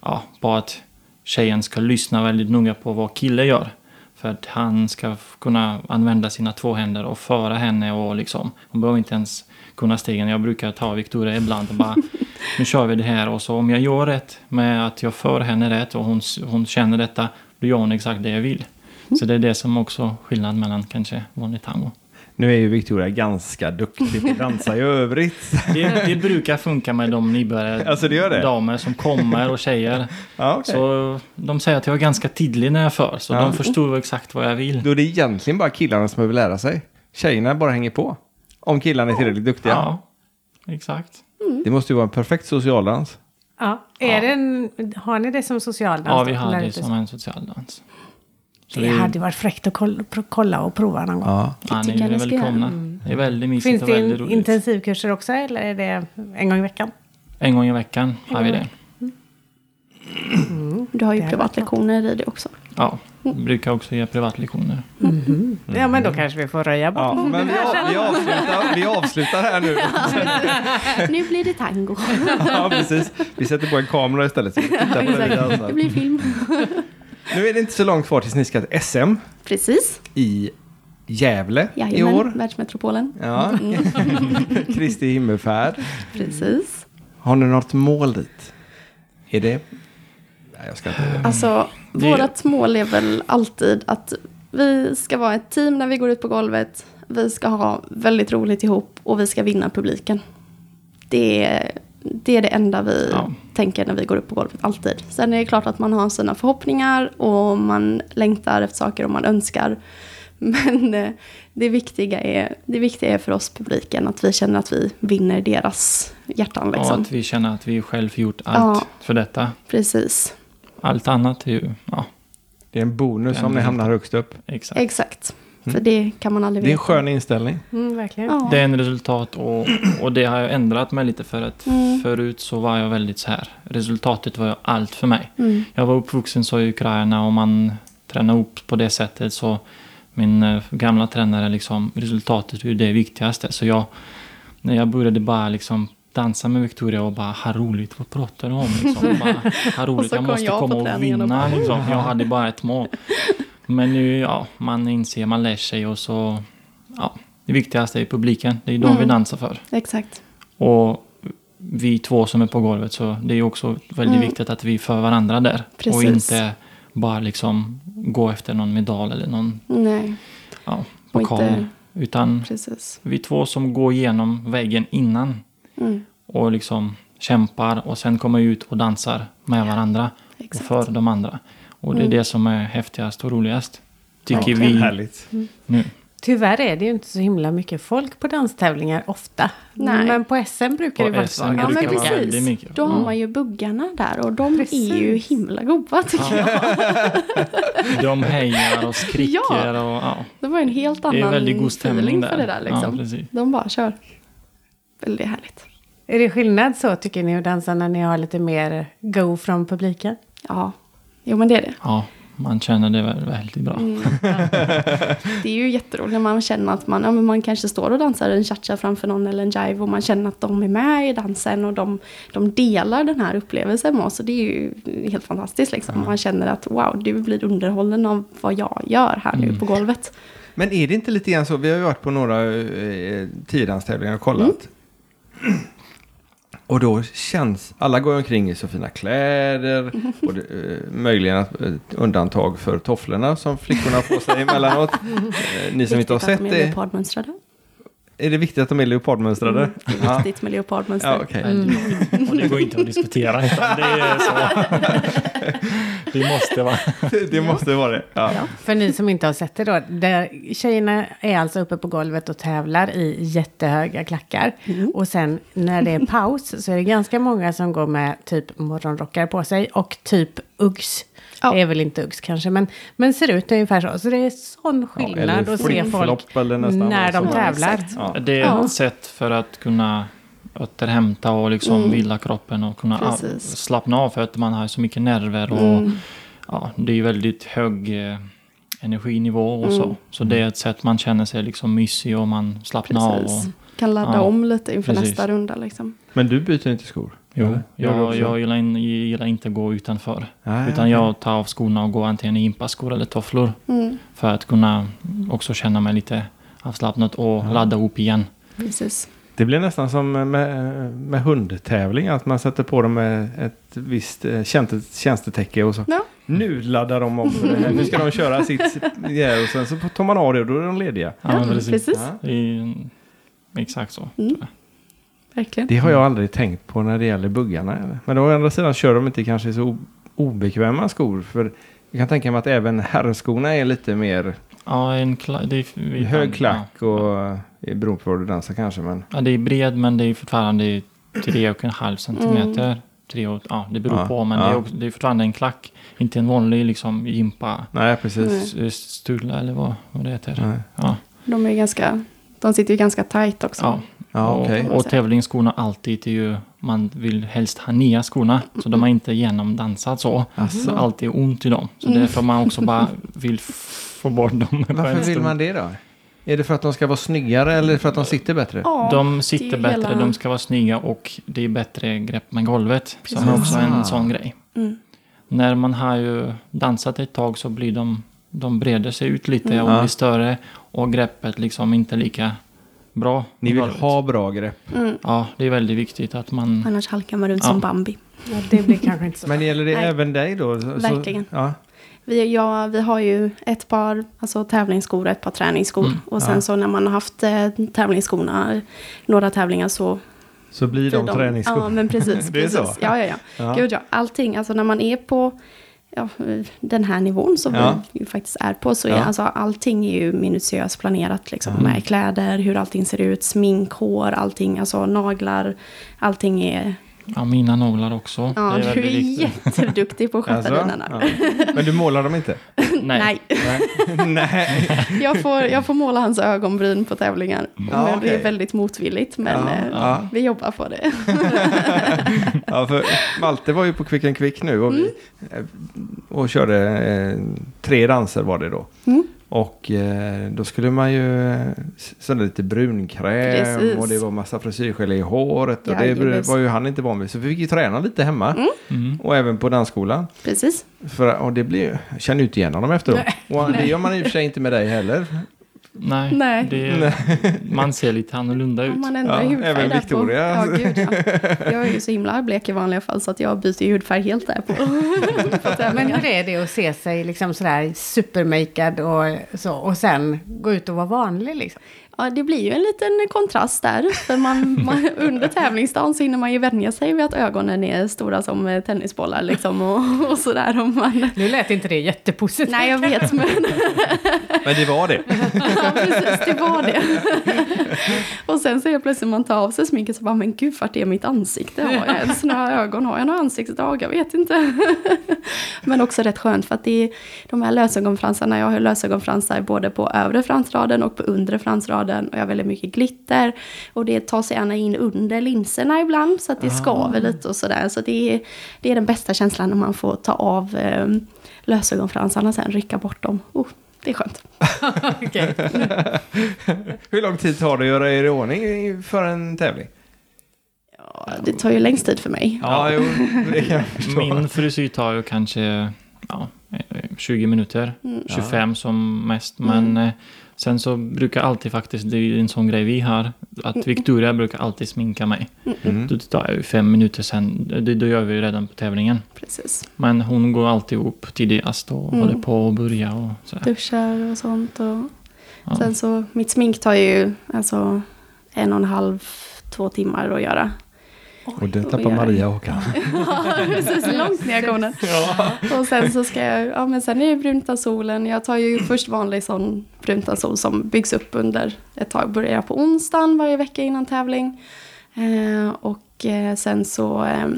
ja, bara att tjejen ska lyssna väldigt noga på vad kille gör. För att han ska kunna använda sina två händer och föra henne och liksom, hon behöver inte ens kunna stegen. Jag brukar ta Victoria ibland och bara, [laughs] nu kör vi det här och så om jag gör rätt med att jag för henne rätt och hon, hon känner detta, då gör hon exakt det jag vill. Så det är det som också är skillnad mellan kanske vanlig tango. Nu är ju Victoria ganska duktig på att dansa i övrigt. Det, det brukar funka med de nybörjare Alltså, det gör det? damer som kommer och tjejer. [laughs] Ja, okej. Så de säger att jag är ganska tydlig när jag för, så Ja. de förstår exakt vad jag vill. Då är det egentligen bara killarna som behöver lära sig. Tjejerna bara hänger på. Om killarna är tillräckligt duktiga. Ja, exakt. Det måste ju vara en perfekt socialdans. Ja. Är Ja. Det en, har ni det som socialdans? Ja, vi har det som en socialdans. Så Det det hade varit fräckt att kolla, och prova någon gång. Ja. ja, ni är välkomna. Det är väldigt mysigt Finns och det väldigt roligt. intensivkurser också eller är det en gång i veckan? En gång i veckan har vi det. Du har ju Det privatlektioner i det också. Ja, brukar också ge privatlektioner. Ja, men då kanske vi får röja bort Ja, men vi, av, vi, [laughs] avslutar, vi avslutar här nu. [laughs] Nu blir det tango. [laughs] Ja, precis. Vi sätter på en kamera istället. Så vi tittar på Det dansar. blir film. Nu är det inte så långt kvar tills ni ska till SM Precis. i Gävle i Jajamän, år. världsmetropolen. Ja. Kristi himmelfärd. Precis. Har ni något mål dit? Är det... Nej, jag ska inte... Alltså, Det- vårt mål är väl alltid att vi ska vara ett team när vi går ut på golvet. Vi ska ha väldigt roligt ihop och vi ska vinna publiken. Det är det, är det enda vi Ja. tänker när vi går upp på golvet, alltid. Sen är det klart att man har sina förhoppningar och man längtar efter saker och man önskar. [laughs] Men eh, det viktiga, är, det viktiga är för oss publiken att vi känner att vi vinner deras hjärtan. Liksom. att vi känner att vi själv gjort allt Ja. för detta. Precis, Allt annat är ju, ja, Det är en bonus om ni hamnar högst upp. exakt. exakt. För det kan man aldrig Det är en veta. skön inställning. Mm, verkligen. Ja. Det är en resultat och, och det har jag ändrat mig lite för att Mm. förut så var jag väldigt så här. Resultatet var ju allt för mig. Mm. Jag var uppvuxen så i Ukraina och man tränar upp på det sättet så min eh, gamla tränare liksom resultatet är ju det viktigaste. Så jag, när jag började bara liksom dansa med Victoria och bara ha roligt, vad pratar du om? Liksom, bara, ha [laughs] roligt, jag måste jag komma och och vinna. Liksom. Jag hade bara ett mål. Men nu, ja, man inser, man lär sig och så, ja, det viktigaste är publiken. Det är de vi Mm. dansar för. Exakt. Och vi två som är på golvet så det är också väldigt Mm. viktigt att vi för varandra där. Och Precis. inte bara liksom gå efter någon medalj eller någon Nej, ja, Och pokal. Utan precis. vi två som går igenom väggen innan Mm. och liksom kämpar och sen kommer ut och dansar med varandra Exakt. och för de andra. Och det är Mm. det som är häftigast och roligast. Tycker Verkligen vi Härligt. nu. Tyvärr är det ju inte så himla mycket folk på danstävlingar ofta. Nej. Men på SM brukar På det SM vara Ja brukar men precis. mycket. Då har Mm. man ju buggarna där och de Precis. är ju himla goda tycker jag. [laughs] De hejar och skriker Ja. och ja. Det var en helt annan Det är väldigt god stämning feeling där. för det där Ja, liksom. precis. de bara kör. Väldigt härligt. Är det skillnad så tycker ni att dansa när ni har lite mer go från publiken? Ja, jo men det är det. Ja, man känner det väl- väldigt bra. Mm. [laughs] Det är ju jätteroligt när man känner att man, ja, men man kanske står och dansar en cha-cha framför någon eller en jive och man känner att de är med i dansen och de, de delar den här upplevelsen med oss. Och det är ju helt fantastiskt liksom. Man känner att wow, du blir underhållen av vad jag gör här nu Mm. på golvet. Men är det inte lite grann så, vi har ju varit på några eh, tiodanstävlingar och kollat. [clears throat] Och då känns, alla går omkring i så fina kläder. Och det, eh, möjligen ett ett undantag för tofflorna som flickorna får sig emellanåt. [laughs] Eh, ni som inte har sett det, är det viktigt att de är leopardmönstrade? Mm, det är Ja. viktigt med leopardmönster. Ja. Väldigt viktigt. Och det går inte att diskutera. Utan det, är så. [laughs] [laughs] Det måste vara. det måste vara det. Ja. För ni som inte har sett det då. Där tjejerna är alltså uppe på golvet och tävlar i jättehöga klackar. Och sen när det är [laughs] paus så är det ganska många som går med typ morgonrockar på sig och typ Uggs. Ja. Det är väl inte Uggs kanske, men, men ser ut ungefär så. Så det är sån skillnad att se folk när de tävlar. Ja. Det är Ja. ett sätt för att kunna återhämta och liksom vila kroppen och kunna a- Precis. slappna av för att man har så mycket nerver och ja, det är ju väldigt hög eh, energinivå och så. Så det är ett sätt man känner sig liksom mysig och man slappnar av. Och, Precis. Kan ladda Ja, om lite inför precis. nästa runda liksom. Men du byter inte skor? jo, Eller? Jag, jag gillar, in, gillar inte att gå utanför. Nej, utan jag tar av skorna och går antingen i gympaskor eller tofflor. Mm, För att kunna också känna mig lite avslappnad och Ja. ladda upp igen. precis. Det blir nästan som med, med hundtävling, att man sätter på dem ett visst eh, tjänste, tjänstetäcke och så. Ja. Nu laddar de om. Eh, nu ska de köra sitt ja, och sen så tar man av det och då är de lediga. Ja, men precis. Ja. Det är exakt så. Mm. Verkligen. Det har jag aldrig tänkt på när det gäller buggarna. eller? Men å andra sidan kör de inte kanske så obekväma skor. För jag kan tänka mig att även herrskorna är lite mer Ja, en kla- det är, vi hög klack och eh, beroende på vad du dansar kanske. Men Ja, det är bred men det är fortfarande tre och en halv centimeter. Tre och, ja, det beror Ja, på men ja. det, är också, det är fortfarande en klack. Inte en vanlig liksom gympa nej, precis. Nej. s- stulla eller vad, vad det heter. Nej. Ja, De är ganska, de sitter ju ganska tajt också. ja. Ja, och, okej. och tävlingsskorna alltid är ju, man vill helst ha nya skorna. Så de har inte genomdansat så. Asså. Så alltid är ont i dem. Så därför man också bara vill få bort dem. Varför vill man det då? Är det för att de ska vara snyggare eller för att de sitter bättre? Ja, De sitter är bättre, hela- de ska vara snygga och det är bättre grepp med golvet. Som är Precis. också en sån grej. Mm. När man har ju dansat ett tag så blir de, de breder sig ut lite Mm. och blir större. Och greppet liksom inte lika bra. Ni vill ha bra grepp. Mm. Ja, det är väldigt viktigt att man... Annars halkar man runt Ja. som Bambi. Ja, det blir kanske inte så Men gäller det Nej. även dig då? Verkligen. Så, ja. Vi, ja, vi har ju ett par alltså, tävlingsskor och ett par träningsskor. Mm, och sen ja. så när man har haft eh, tävlingsskorna, några tävlingar så så blir de blir träningsskor. Ja, men precis. [laughs] Det är precis. så? Ja, ja, ja. Ja. Gud, ja. Allting, alltså när man är på ja, den här nivån som Ja. vi faktiskt är på så Ja. alltså allting är ju minutiöst planerat liksom. Ja. Med kläder, hur allting ser ut, smink, hår, allting, alltså naglar. Allting är, Ja, mina naglar också. ja det är du är väldigt viktigt. jätteduktig på att sköta Alltså? dina naglar. Ja. Men du målar dem inte? [laughs] Nej. Nej, [laughs] Nej. Jag får, jag får måla hans ögonbryn på tävlingar. Ja, men det okej. är väldigt motvilligt, men Ja, eh, ja. vi jobbar på det. [laughs] Ja, för Malte var ju på Quick and Quick nu och, vi, eh, och körde eh, tre danser var det då. Mm. Och eh, då skulle man ju eh, sådär lite brunkräm Precis. och det var massa frisyrgelé i håret. Och det Jajamän. var ju han inte van vid. Så vi fick ju träna lite hemma. Mm. Och även på dansskolan. Precis. För, och det blir, jag känner ju inte igen honom efteråt. Och det gör man i och för sig inte med dig heller. Nej, Nej. Det, man ser lite annorlunda ut. Man ändrar Ja, hudfärg även Victoria. På, ja, gud, ja. Jag är ju så himla blek i vanliga fall så att jag byter ju hudfärg helt där på. [laughs] på Men hur är det att se sig liksom sådär supermakead och så och sen gå ut och vara vanlig liksom? Ja, det blir ju en liten kontrast där. För man, man, under tävlingsdagen så hinner man ju vänja sig vid att ögonen är stora som tennisbollar liksom och, och sådär. Och man, Nu lät inte det jättepositivt. nej, jag vet, men Men det var det. ja, precis, det var det. och sen så är plötsligt man tar av sig sminket så bara, men gud, vart är mitt ansikte? Har jag ens några ögon? Har jag några ansiktsdrag? Jag vet inte. men också rätt skönt för att det är de här lösögonfransarna, jag har lösögonfransar både på övre fransraden och på undre fransraden och jag har väldigt mycket glitter och det tar sig gärna in under linserna ibland så att det skaver lite och sådär. Så det är, det är den bästa känslan när man får ta av eh, lösögonfransarna sen, rycka bort dem. Oh, det är skönt. [laughs] [laughs] Hur lång tid tar det att göra er i ordning för en tävling? Ja, det tar ju längst tid för mig. Ja, jo, det kan jag [laughs] förstå. Min frisyr tar ju kanske ja, eh, 20 minuter, Mm. 25 som mest. Men eh, sen så brukar alltid faktiskt, det är en sån grej vi har, att Victoria brukar alltid sminka mig. Mm. Då tar jag fem minuter sen, det, då gör vi ju redan på tävlingen. Precis. Men hon går alltid upp tidigast och Mm. håller på och börja och sådär. Duschar och sånt. Och Ja. Sen så, mitt smink tar ju alltså en och en halv, två timmar att göra. Och det tappar. Maria och Håkan. [laughs] Precis, långt ner kom den. [laughs] Och sen så ska jag, ja men sen är det bruntansolen. Jag tar ju först vanlig sån bruntansol som byggs upp under ett tag. Börjar på onsdagen varje vecka innan tävling. Eh, och eh, sen så eh,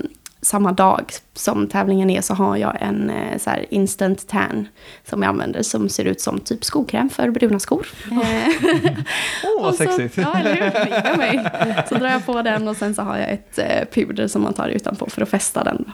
samma dag som tävlingen är så har jag en eh, så här instant tan som jag använder som ser ut som typ skokräm för bruna skor. Åh, [laughs] vad och så- sexigt. Ja, eller hur? Mig. Så drar jag på den och sen så har jag ett eh, puder som man tar utanpå för att fästa den.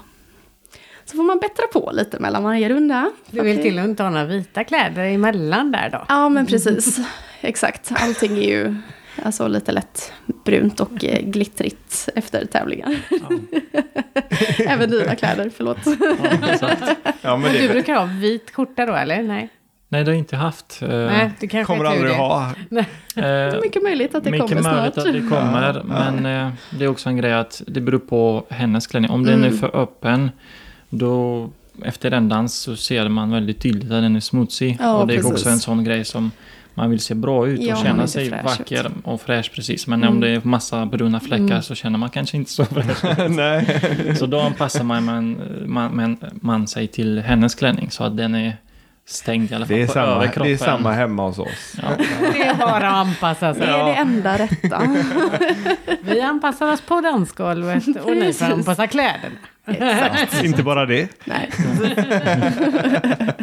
Så får man bättra på lite mellan varje runda. Du vill till och inte ha några vita kläder emellan där då? Ja, men precis. Exakt. Allting är ju alltså, lite lätt brunt och eh, glittrigt efter tävlingar. [laughs] Även dina kläder, förlåt. Ja. Ja, men Men du det brukar ha vit skjorta då eller? Nej, Nej, det har jag inte haft. Eh, Nej det kanske kommer är aldrig det. ha. [laughs] eh, Mycket möjligt att det mycket kommer möjligt snart. att det kommer, men eh, det är också en grej att det beror på hennes klänning. Om den är Mm. för öppen, då efter ändan så ser man väldigt tydligt att den är smutsig. Ja, och det är precis. också en sån grej som man vill se bra ut Ja, och man känna sig vacker ut. och fräsch precis. Men Mm. om det är massa bruna fläckar Mm. så känner man kanske inte så [laughs] fräsch. [laughs] Nej. Så då anpassar man, man, man, man, sig till hennes klänning så att den är stängd i alla fall Det är, på samma, överkroppen. det är samma hemma hos oss. Ja. Det är bara att anpassa Det sig. är det enda rätta. [laughs] Vi anpassar oss på dansgolvet och ni får anpassa kläderna. Exakt. [laughs] Inte bara det. Nej. [laughs]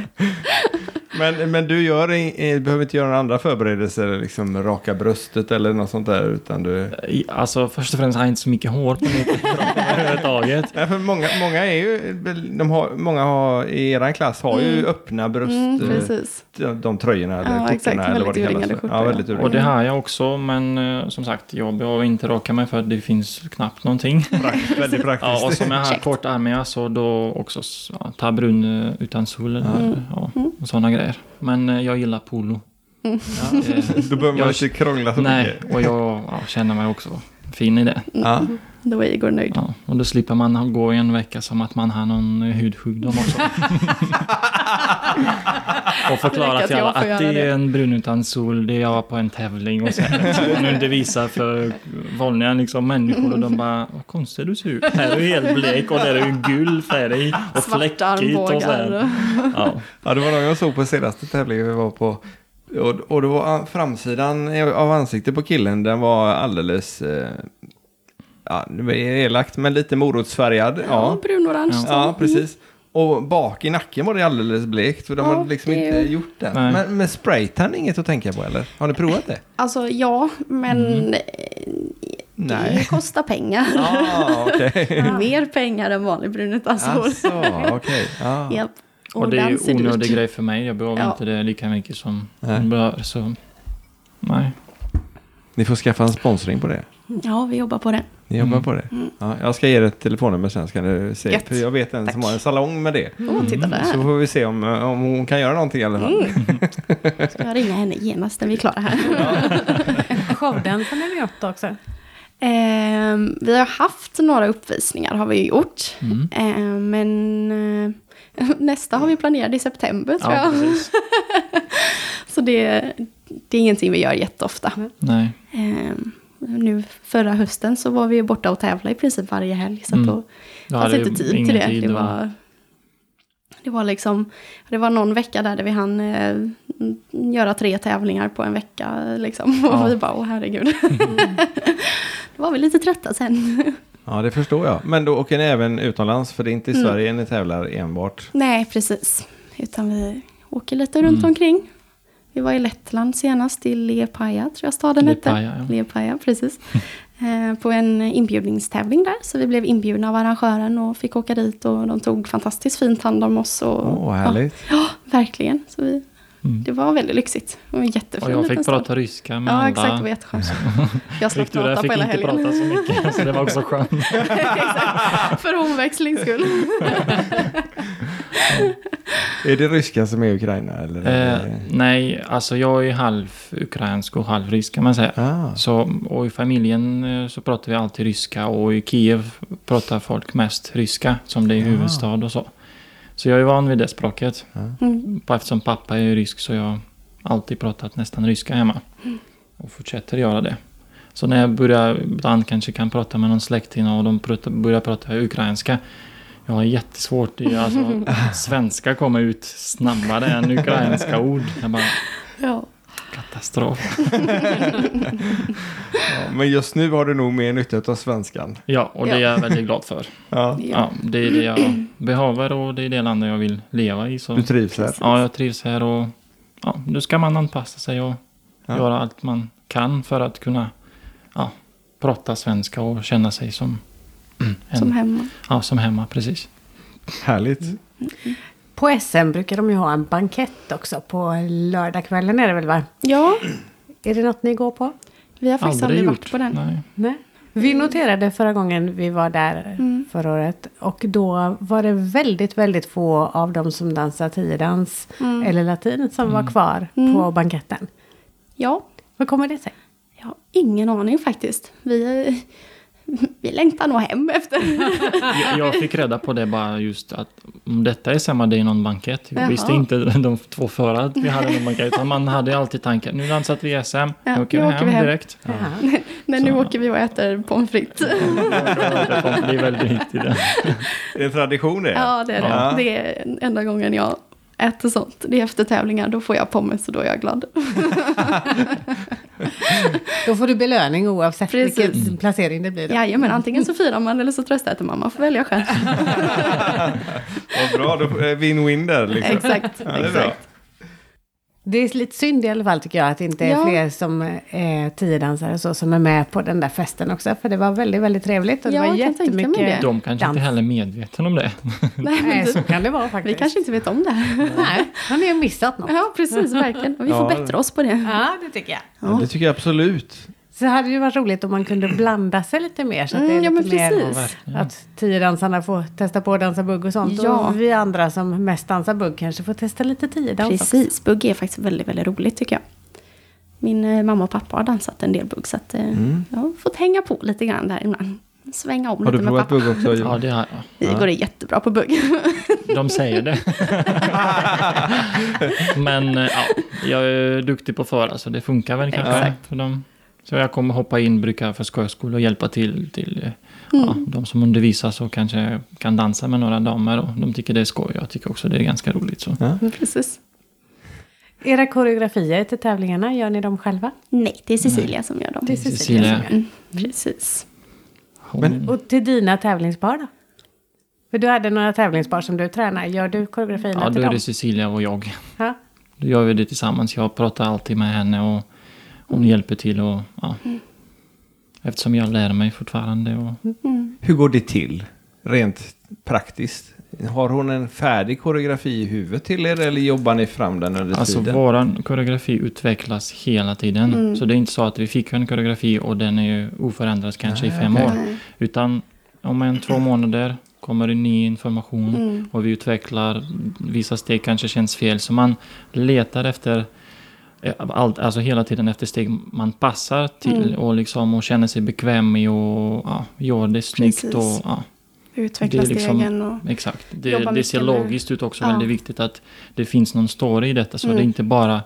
Men, men du gör, eh, behöver inte göra några andra förberedelser, liksom raka bröstet eller något sånt där, utan du... Alltså först och främst har jag inte så mycket hår på mitt [laughs] överhuvudtaget. Nej, för många, många är ju, de har, många har, i eran klass har ju Mm. öppna bröst, Mm, eh, precis. de, de tröjorna eller Ja, skjortorna exakt. eller vad det kallas skjortor, Ja, ja. väldigt Och det har jag också, men eh, som sagt, jag behöver inte raka mig för att det finns knappt någonting. Prakt, väldigt praktiskt. [laughs] Ja, och som jag har kortärmiga så då också ja, ta brun eh, utan sol Mm. ja, och sådana grejer. Men jag gillar polo. Mm. Ja, eh, [laughs] Då behöver man Jag- inte krångla så nej, mycket. och jag ja, känner mig också fin i det. Ja. Då är Igor nöjd. Ja, och då slipper man gå i en vecka som att man har någon eh, hudsjukdom också. och förklara till alla att det är en brun utan sol, det är jag på en tävling och sen och undervisa för vanliga liksom, människor och de bara vad konstig du ser ut. Här är du helt blek och där är du gul färg och Svarta fläckigt och så armbågar. Ja, ja, det var någon jag såg på senaste tävlingen vi var på. Och, och det var ah, framsidan av ansiktet på killen, den var alldeles... Eh, ja, det var elakt, men lite morotsfärgad. Ja, Ja, brunorange. så. ja precis. Och bak i nacken var det alldeles blekt, för de Ja, hade liksom det är inte ju- gjort det. Nej. Men med spraytan inget att tänka på eller? Har ni provat det? Alltså ja, men Mm. eh, Nej. det kostar pengar. [laughs] Ah, okej. [laughs] Mer pengar än vanlig brun utan sol. Alltså, [laughs] okej. Ja. Japp. och det är ju onödig dyrt. grej för mig. Jag behöver Ja. inte det lika mycket som Nej. bör. Så nej. Ni får skaffa en sponsring på det. Ja, vi jobbar på det. Ni jobbar Mm. på det? Ja, jag ska ge er ett telefonnummer sen ska ni se. Gött. För jag vet en som Tack. har en salong med det. Åh, titta där. Så får vi se om, om hon kan göra någonting i alla fall. [laughs] Ska jag ringa henne genast när vi är klara här. Showdansen är det något också. Ehm, vi har haft några uppvisningar har vi ju gjort. Mm. Ehm, men eh, [laughs] nästa har vi planerat i september tror Ja, jag. [laughs] Så det, det är ingenting vi gör jätteofta. Nej. Nu förra hösten så var vi borta och tävlade i princip varje helg. Så Mm. då fanns hade inte tid till det. tid det, var, det var liksom, det var någon vecka där, där vi hann eh, göra tre tävlingar på en vecka. Liksom. [laughs] Ja. Och vi bara, åh herregud. [laughs] Då var vi lite trötta sen. Ja, det förstår jag. Men då åker ni även utomlands, för det är inte i Mm. Sverige ni tävlar enbart. Nej, precis. Utan vi åker lite runt Mm. omkring. Vi var i Lettland senast, i Liepaja tror jag staden hette. Liepaja, ja. Liepaja, precis. [laughs] Eh, på en inbjudningstävling där. Så vi blev inbjudna av arrangören och fick åka dit. Och de tog fantastiskt fint hand om oss. Och, Åh, härligt. Ja, ja, verkligen. Så vi, Mm. det var väldigt lyxigt. En jättefin Och jag fick stad. prata ryska med Ja, alla. exakt. Det var jätteskönt. Jag slapp prata fick på hela inte helgen. prata så mycket, så det var också skönt. [laughs] För omväxlings skull. [laughs] Är det ryska som är Ukraina? Eller? Eh, nej, alltså jag är halv ukrainsk och halv rysk kan man säga. Ah. Så, och i familjen eh, så pratar vi alltid ryska och i Kiev pratar folk mest ryska som det är huvudstad och så. Så jag är van vid det språket. Mm. Bara Eftersom pappa är rysk så jag har alltid pratat nästan ryska hemma. Och fortsätter göra det. Så när jag börjar, ibland kanske kan prata med någon släkting och de börjar prata ukrainska. Jag har jättesvårt, i, alltså, [laughs] svenska kommer ut snabbare än ukrainska ord. Jag bara, Ja. katastrof. [laughs] Ja, men just nu har du nog mer nytta av svenskan. Ja, och det är jag väldigt glad för. [laughs] Ja. Ja, det är det jag behöver och det är det landet jag vill leva i. Så. Du trivs här. Ja, jag trivs här och ja, nu ska man anpassa sig och Ja. göra allt man kan för att kunna ja, prata svenska och känna sig som, en, Som hemma. Ja, som hemma. Precis. Härligt. På SM brukar de ju ha en bankett också. På lördagskvällen är det väl va? Ja, Är det något ni går på? vi har faktiskt aldrig, varit på den. Nej. Nej. Vi noterade förra gången vi var där Mm. förra året. Och då var det väldigt, väldigt få av dem som dansar tiodans Mm. eller latin som var kvar Mm. på banketten. Ja, Vad kommer det sig? jag har ingen aning faktiskt. Vi, [laughs] vi längtar nog hem efter. Jag, fick reda på det bara just att om detta är samma day någon bankett. Jag Jaha. visste inte [laughs] de två före att vi hade någon bankett. Utan man hade alltid tanken, nu dansat vi SM, Ja, nu åker nu vi åker hem vi hem. direkt. Jaha. [laughs] Men nu Så. åker vi och äter pommes frites. Det är väldigt viktigt. det. Det är en tradition det. Ja, det är det. Ja. Det är enda gången jag äter sånt. Det är efter tävlingar, då får jag pommes och då är jag glad. [laughs] Då får du belöning oavsett Precis. vilken placering det blir. Då. Jajamän, antingen så firar man eller så tröstäter man. Man får välja själv. [laughs] Vad bra, då är win-win där liksom. exakt. Ja, det är bra. Det är lite synd i alla fall tycker jag att det inte är Ja. fler som är tiodansare så som är med på den där festen också. För det var väldigt, väldigt trevligt och det Ja, var tänka mig jättemycket det. De kanske dans. inte heller är medvetna om det. [laughs] Nej, men Nej, så kan det vara vi faktiskt. kanske inte vet om det. Nej, har ni missat något? Ja, precis, verkligen. Och vi får Ja. bättra oss på det. Ja, det tycker jag. Ja, det tycker jag absolut. Så hade det ju varit roligt om man kunde blanda sig lite mer. Så att det är Mm, ja, lite men mer att tiodansarna får testa på att dansa bugg och sånt. Ja. Och vi andra som mest dansar bugg kanske får testa lite tiodans också. Precis, bugg är faktiskt väldigt, väldigt roligt tycker jag. Min eh, mamma och pappa har dansat en del bugg så att, eh, jag har fått hänga på lite grann där ibland. Svänga om Mm. Har lite du med provat pappa. bugg också? Ja, det har jag. Det går det jättebra på bugg. [laughs] De säger det. [laughs] Men eh, ja, jag är duktig på föra så det funkar väl kanske. Exakt. För dem. Så jag kommer hoppa in, brukar för skojs skull och hjälpa till, till eh, Mm. ja, de som undervisar så kanske kan dansa med några damer och de tycker det är skoj. Jag tycker också det är ganska roligt. Så. Ja. precis. Era koreografier till tävlingarna, gör ni dem själva? Nej, det är Cecilia som gör dem. Det är Cecilia Cecilia. som gör. Mm, precis. Men- Och till dina tävlingspar då? För du hade några tävlingspar som du tränar. Gör du koreografierna ja, till då är dem? det Cecilia och jag. Ja. Då gör vi det tillsammans. Jag pratar alltid med henne och hon hjälper till. Och, ja, eftersom jag lär mig fortfarande. Och, Mm. Hur går det till? Rent praktiskt. Har hon en färdig koreografi i huvudet till er eller jobbar ni fram den under Alltså tiden? våran koreografi utvecklas hela tiden. Mm. Så det är inte så att vi fick en koreografi och den är ju oförändrad kanske Nej, i fem okej. år. Utan om en två månader kommer det ny information Mm. och vi utvecklar. Vissa steg kanske känns fel så man letar efter allt, alltså hela tiden efter steg man passar till Mm. och liksom och känner sig bekväm i och ja, gör det snyggt Precis. och ja, Utveckla Det är liksom- stegen och... Exakt. Det, det ser mycket med- logiskt ut också. Ja. Väldigt viktigt att det finns någon story i detta. Så Mm. det är inte bara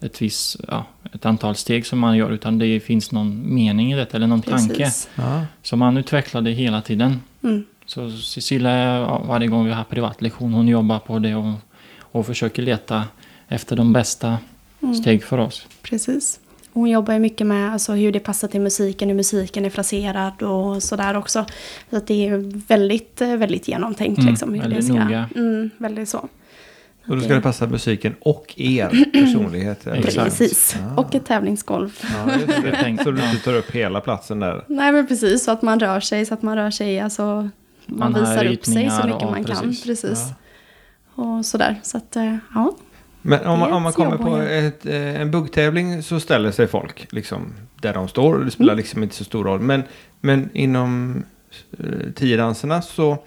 ett visst ja, ett antal steg som man gör. Utan det finns någon mening i detta eller någon tanke. Precis. Ja. Så man utvecklar det hela tiden. Mm. Så Cecilia, ja, varje gång vi har privatlektion, hon jobbar på det och, och försöker leta efter de bästa Mm. Steg för oss. Precis. Hon jobbar ju mycket med alltså, hur det passar till musiken, hur musiken är fraserad och sådär också. Så att det är väldigt, väldigt genomtänkt. Mm, liksom, hur det väldigt ska, noga. Mm, väldigt så. Och då ska det passa musiken och er [clears throat] personlighet. Precis. Ah. Och ett tävlingsgolv. Ja, just Det [laughs] det. tänkt, Så du ja. inte tar upp hela platsen där. Nej men precis, så att man rör sig, så att man rör sig, alltså man, Man visar upp sig så mycket och- man kan. precis. Precis. Och sådär. Så att, eh, ja. Men om man, om man kommer på ett, eh, en buggtävling så ställer sig folk liksom där de står. Det spelar Mm. liksom inte så stor roll. Men, men inom eh, tiodanserna så,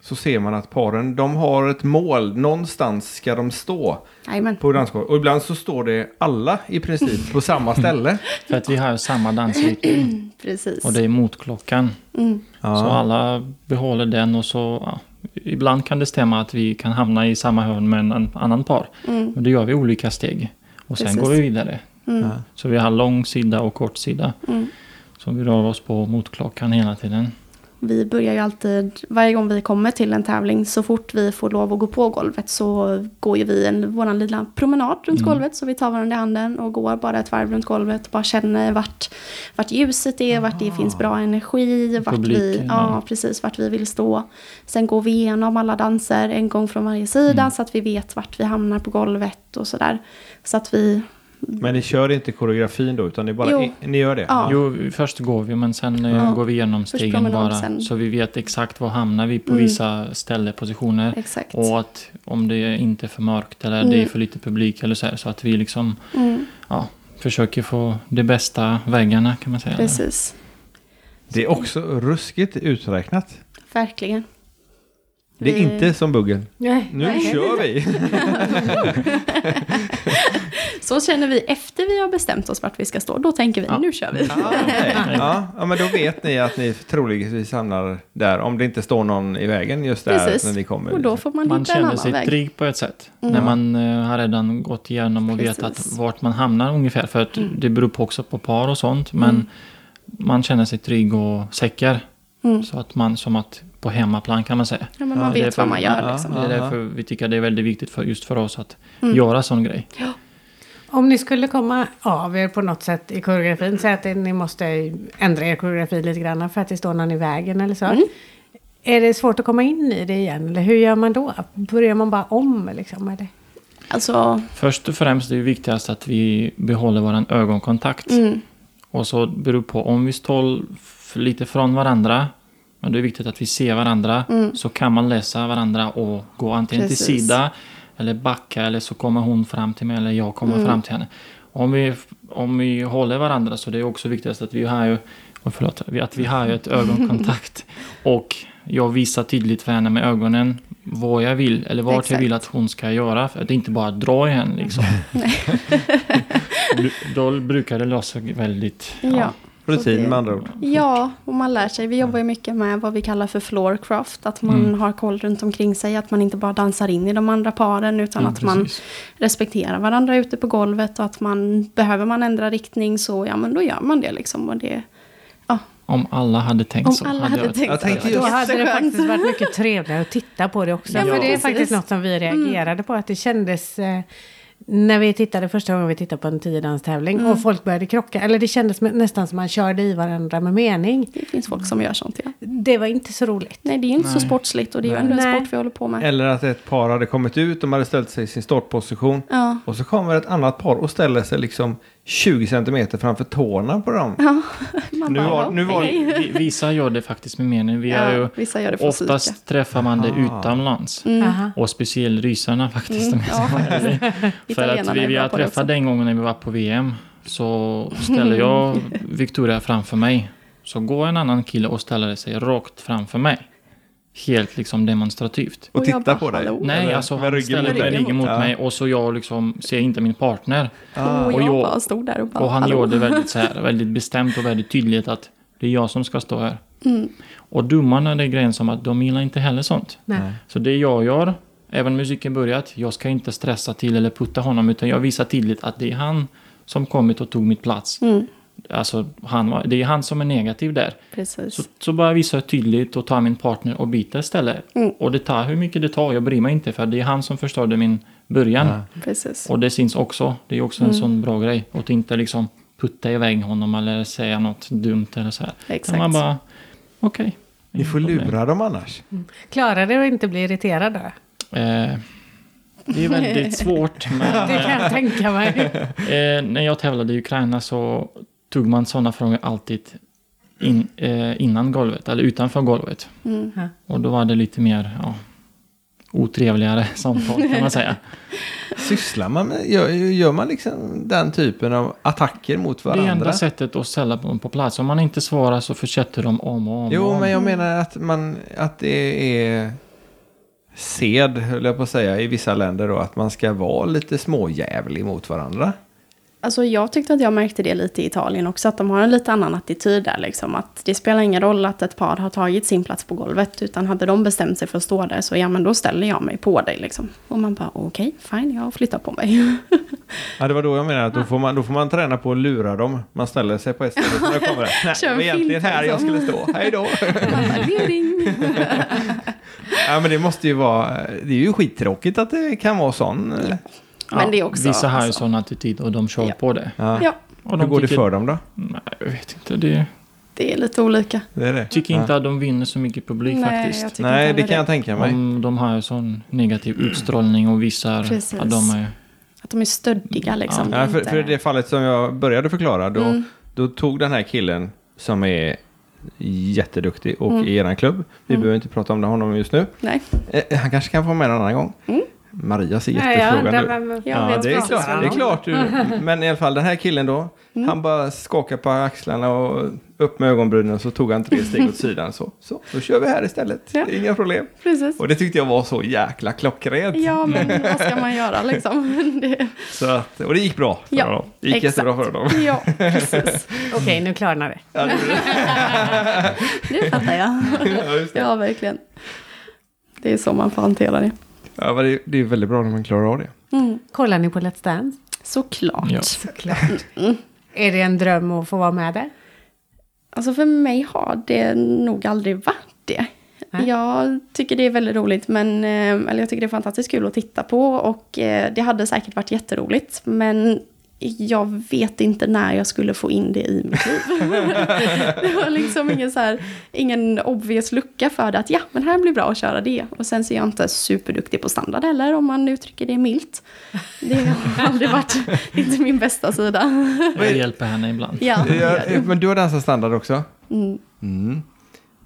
så ser man att paren de har ett mål. Någonstans ska de stå Jajamän. på dansgolvet. Och ibland så står det alla i princip på samma [laughs] ställe. För att vi har samma dansriktning. Precis. Och det är motklockan. Mm. Så alla behåller den och så... Ja, ibland kan det stämma att vi kan hamna i samma hörn med en an- annan par. Mm. Men då gör vi olika steg. Och sen Precis. går vi vidare. Mm. Ja. Så vi har lång sida och kort sida. Mm. Så vi rör oss på motklockan hela tiden. Vi börjar ju alltid, varje gång vi kommer till en tävling, så fort vi får lov att gå på golvet så går ju vi en, vår lilla promenad runt Mm. golvet. Så vi tar varandra i handen och går bara ett varv runt golvet. Bara känner vart, vart ljuset är, vart det finns bra energi, vart vi, Publiken, ja, ja. precis, vart vi vill stå. Sen går vi igenom alla danser en gång från varje sida Mm. så att vi vet vart vi hamnar på golvet och sådär. Så att vi, Men ni kör inte koreografin då, utan ni bara Jo. ni gör det? Ja. Jo, först går vi men sen eh, Ja. går vi igenom stegen bara. sen- Så vi vet exakt var hamnar vi på Mm. vissa ställen, positioner. exakt. Och att om det är inte är för mörkt eller det är Mm. för lite publik eller så här. Så att vi liksom Mm, ja, försöker få de bästa väggarna kan man säga. precis, Det är också ruskigt uträknat. verkligen. Det är inte som buggen. Nej. Nu Nej. kör vi! [laughs] Så känner vi efter vi har bestämt oss vart vi ska stå. Då tänker vi, Ja. nu kör vi. Ja, okej. ja, ja, men då vet ni att ni troligtvis hamnar där. Om det inte står någon i vägen just där Precis. när ni kommer. Och då får man, Man känner sig väg. trygg på ett sätt. Mm. När man eh, har redan gått igenom och vet att Precis. vart man hamnar ungefär. För att Mm. det beror på också på par och sånt. Men Mm. man känner sig trygg och säker. Mm. Så att man som att på hemmaplan kan man säga. Ja, men Ja, man det är vet för- vad man gör ja, liksom. Det är därför vi tycker det är väldigt viktigt för, just för oss att Mm. göra sån grej. Om ni skulle komma av er på något sätt i koreografin, säg att ni måste ändra er koreografi lite grann för att det står någon i vägen eller så. Mm. Är det svårt att komma in i det igen? Eller hur gör man då? Börjar man bara om liksom? Eller? Alltså, Först och främst är det viktigast att vi behåller vår ögonkontakt. mm, Och så beror på om vi står lite från varandra. Men det är viktigt att vi ser varandra. Mm. Så kan man läsa varandra och gå antingen till Precis. sida. Eller backa eller så kommer hon fram till mig eller jag kommer Mm. fram till henne. Om vi, om vi håller varandra så det är också viktigast att vi har ju, oh, förlåt, att vi har ju ett ögonkontakt. [laughs] och jag visar tydligt för henne med ögonen vad jag vill eller vart jag Exakt. vill att hon ska göra. För att inte bara dra i henne liksom. [laughs] [laughs] Då brukar det lösa väldigt... ja. Rutin det- med andra ord. Ja, och man lär sig. Vi jobbar ju mycket med vad vi kallar för floorcraft. Att man Mm. har koll runt omkring sig. Att man inte bara dansar in i de andra paren. Utan Ja, att man precis. respekterar varandra ute på golvet. Och att man, behöver man ändra riktning så, ja men då gör man det liksom. Och det, Om alla hade tänkt om så. alla hade hade jag- tänkt Jag tänkte Då hade det faktiskt [laughs] varit mycket trevligare att titta på det också. Ja, för men det är faktiskt något som vi reagerade på. Att det kändes... Eh, när vi tittade första gången vi tittade på en tiodanstävling Mm. och folk började krocka. Eller det kändes nästan som man körde i varandra med mening. Det finns folk som gör sånt ja. Det var inte så roligt. Nej, det är inte så Nej. sportsligt och det är ju ändå en Nej. sport vi håller på med. Eller att ett par hade kommit ut, de hade ställt sig i sin startposition. Ja, Och så kommer ett annat par och ställer sig liksom 20 centimeter framför tårna på dem. ja. [laughs] Man Nu var- nu var-. Vi, vissa gör det faktiskt med mening. Vi ja, ju, vissa gör det för oftast psyka. träffar man det utomlands. Mm. Och speciellt rysarna faktiskt. Mm, om jag ja, faktiskt. [laughs] För att vi, vi har träffat den gången när vi var på VM. Så ställer jag [laughs] Victoria framför mig. Så går en annan kille och ställer sig rakt framför mig. Helt liksom demonstrativt. Och Och bara, på dig. Nej, Eller alltså han ryggen ställer dig. ryggen mot Ja. mig och så jag liksom ser inte min partner. Ah. Och Och jag bara stod där och bara, Och han hallå? gjorde väldigt, så här, väldigt bestämt och väldigt tydligt att det är jag som ska stå här. Mm. Och domarna det är grejen som att de gillar inte heller sånt. Nej. Så det jag gör, även musiken börjat, jag ska inte stressa till eller putta honom utan jag visar tydligt att det är han som kommit och tog mitt plats. Mm, Alltså, han, var- det är han som är negativ där. precis. Så, så bara visar jag tydligt och tar min partner och byter istället. Mm. Och det tar hur mycket det tar, jag bryr mig inte för det är han som förstörde min början. Ja. precis. Och det syns också. Det är också en Mm. sån bra grej. Att inte liksom putta iväg honom eller säga något dumt eller så här. Exakt. Man bara, okej. Ni får lura dem annars. Klarar det att inte bli irriterad då? Eh, det är väldigt [laughs] svårt. Men, Det kan jag tänka mig. [laughs] eh, när jag tävlade i Ukraina så tog man sådana frågor alltid in, eh, innan golvet, eller utanför golvet. Mm. Och då var det lite mer ja, otrevligare [laughs] samtal kan man säga. Sysslar man med, gör, gör man liksom den typen av attacker mot Det varandra? enda sättet att ställa dem på plats. Om man inte svarar så fortsätter de om och om. och Jo, om. men jag menar att, man, att det är sed, höll jag på att säga, i vissa länder då, att man ska vara lite småjävlig mot varandra. Alltså jag tyckte att jag märkte det lite i Italien också, att de har en lite annan attityd där liksom. Att det spelar ingen roll att ett par har tagit sin plats på golvet, utan hade de bestämt sig för att stå där så ja men då ställer jag mig på dig liksom. Och man bara okej, fine, jag flyttar på mig. Ja, det var då jag menade att då får man, då får man träna på att lura dem. Man ställer sig på ett ställe när kommer det. Nej, det var en egentligen här jag liksom. skulle stå. Hej då! Ja, men det måste ju vara, det är ju skittråkigt att det kan vara sån. eh, Men det är också... Vissa har ju alltså, sån attityd och de kör Ja. på det. Ja. Ja, Och Hur de går det tycker- för dem då? Nej, jag vet inte. Det det är lite olika. Det är det. tycker Ja. inte att de vinner så mycket publik Nej, faktiskt. jag Nej, det kan jag heller tänka mig. Om de har ju sån negativ utstrålning och visar Precis. att de är... Att de är stöddiga liksom. Ja, för, för det fallet som jag började förklara, då, Mm. då tog den här killen som är jätteduktig och Mm. i eran klubb, vi Mm. behöver inte prata om det honom just nu, Nej, eh, han kanske kan få med en annan gång. Mm. Maria ser jättefrågande undrar ut. jag Ja, vet det är klart. Det är klart du, men i alla fall den här killen då, Mm. han bara skakade på axlarna och upp med ögonbrynen och så tog han tre steg åt sidan. Så, så då kör vi här istället. Ja. Det är inga problem. Precis. Och det tyckte jag var så jäkla klockrent. Ja, men vad ska man göra liksom? [laughs] Det, Så att, och det gick bra för Ja, honom. Det gick exakt. jättebra för honom. ja, precis. [laughs] Okej, nu klarnar det. Ja, det, [laughs] Det fattar jag. ja, just det. Ja, verkligen. Det är så man får hantera det. Ja, men det, det är väldigt bra när man klarar av det. Mm. Kollar ni på Let's Dance? Såklart. Ja. Såklart. Är det en dröm att få vara med där? Alltså för mig har det nog aldrig varit det. Nej. Jag tycker det är väldigt roligt, men eh, eller jag tycker det är fantastiskt kul att titta på och eh, det hade säkert varit jätteroligt. Men jag vet inte när jag skulle få in det i mitt liv. [laughs] det var liksom ingen, så här, ingen obvious lucka för det att ja, men här blir bra att köra det. Och sen så är jag inte superduktig på standard heller, om man uttrycker det milt. Det har aldrig varit, [laughs] inte min bästa sida. Jag hjälper henne ibland. ja, men du har dansat standard också? Mm. Mm.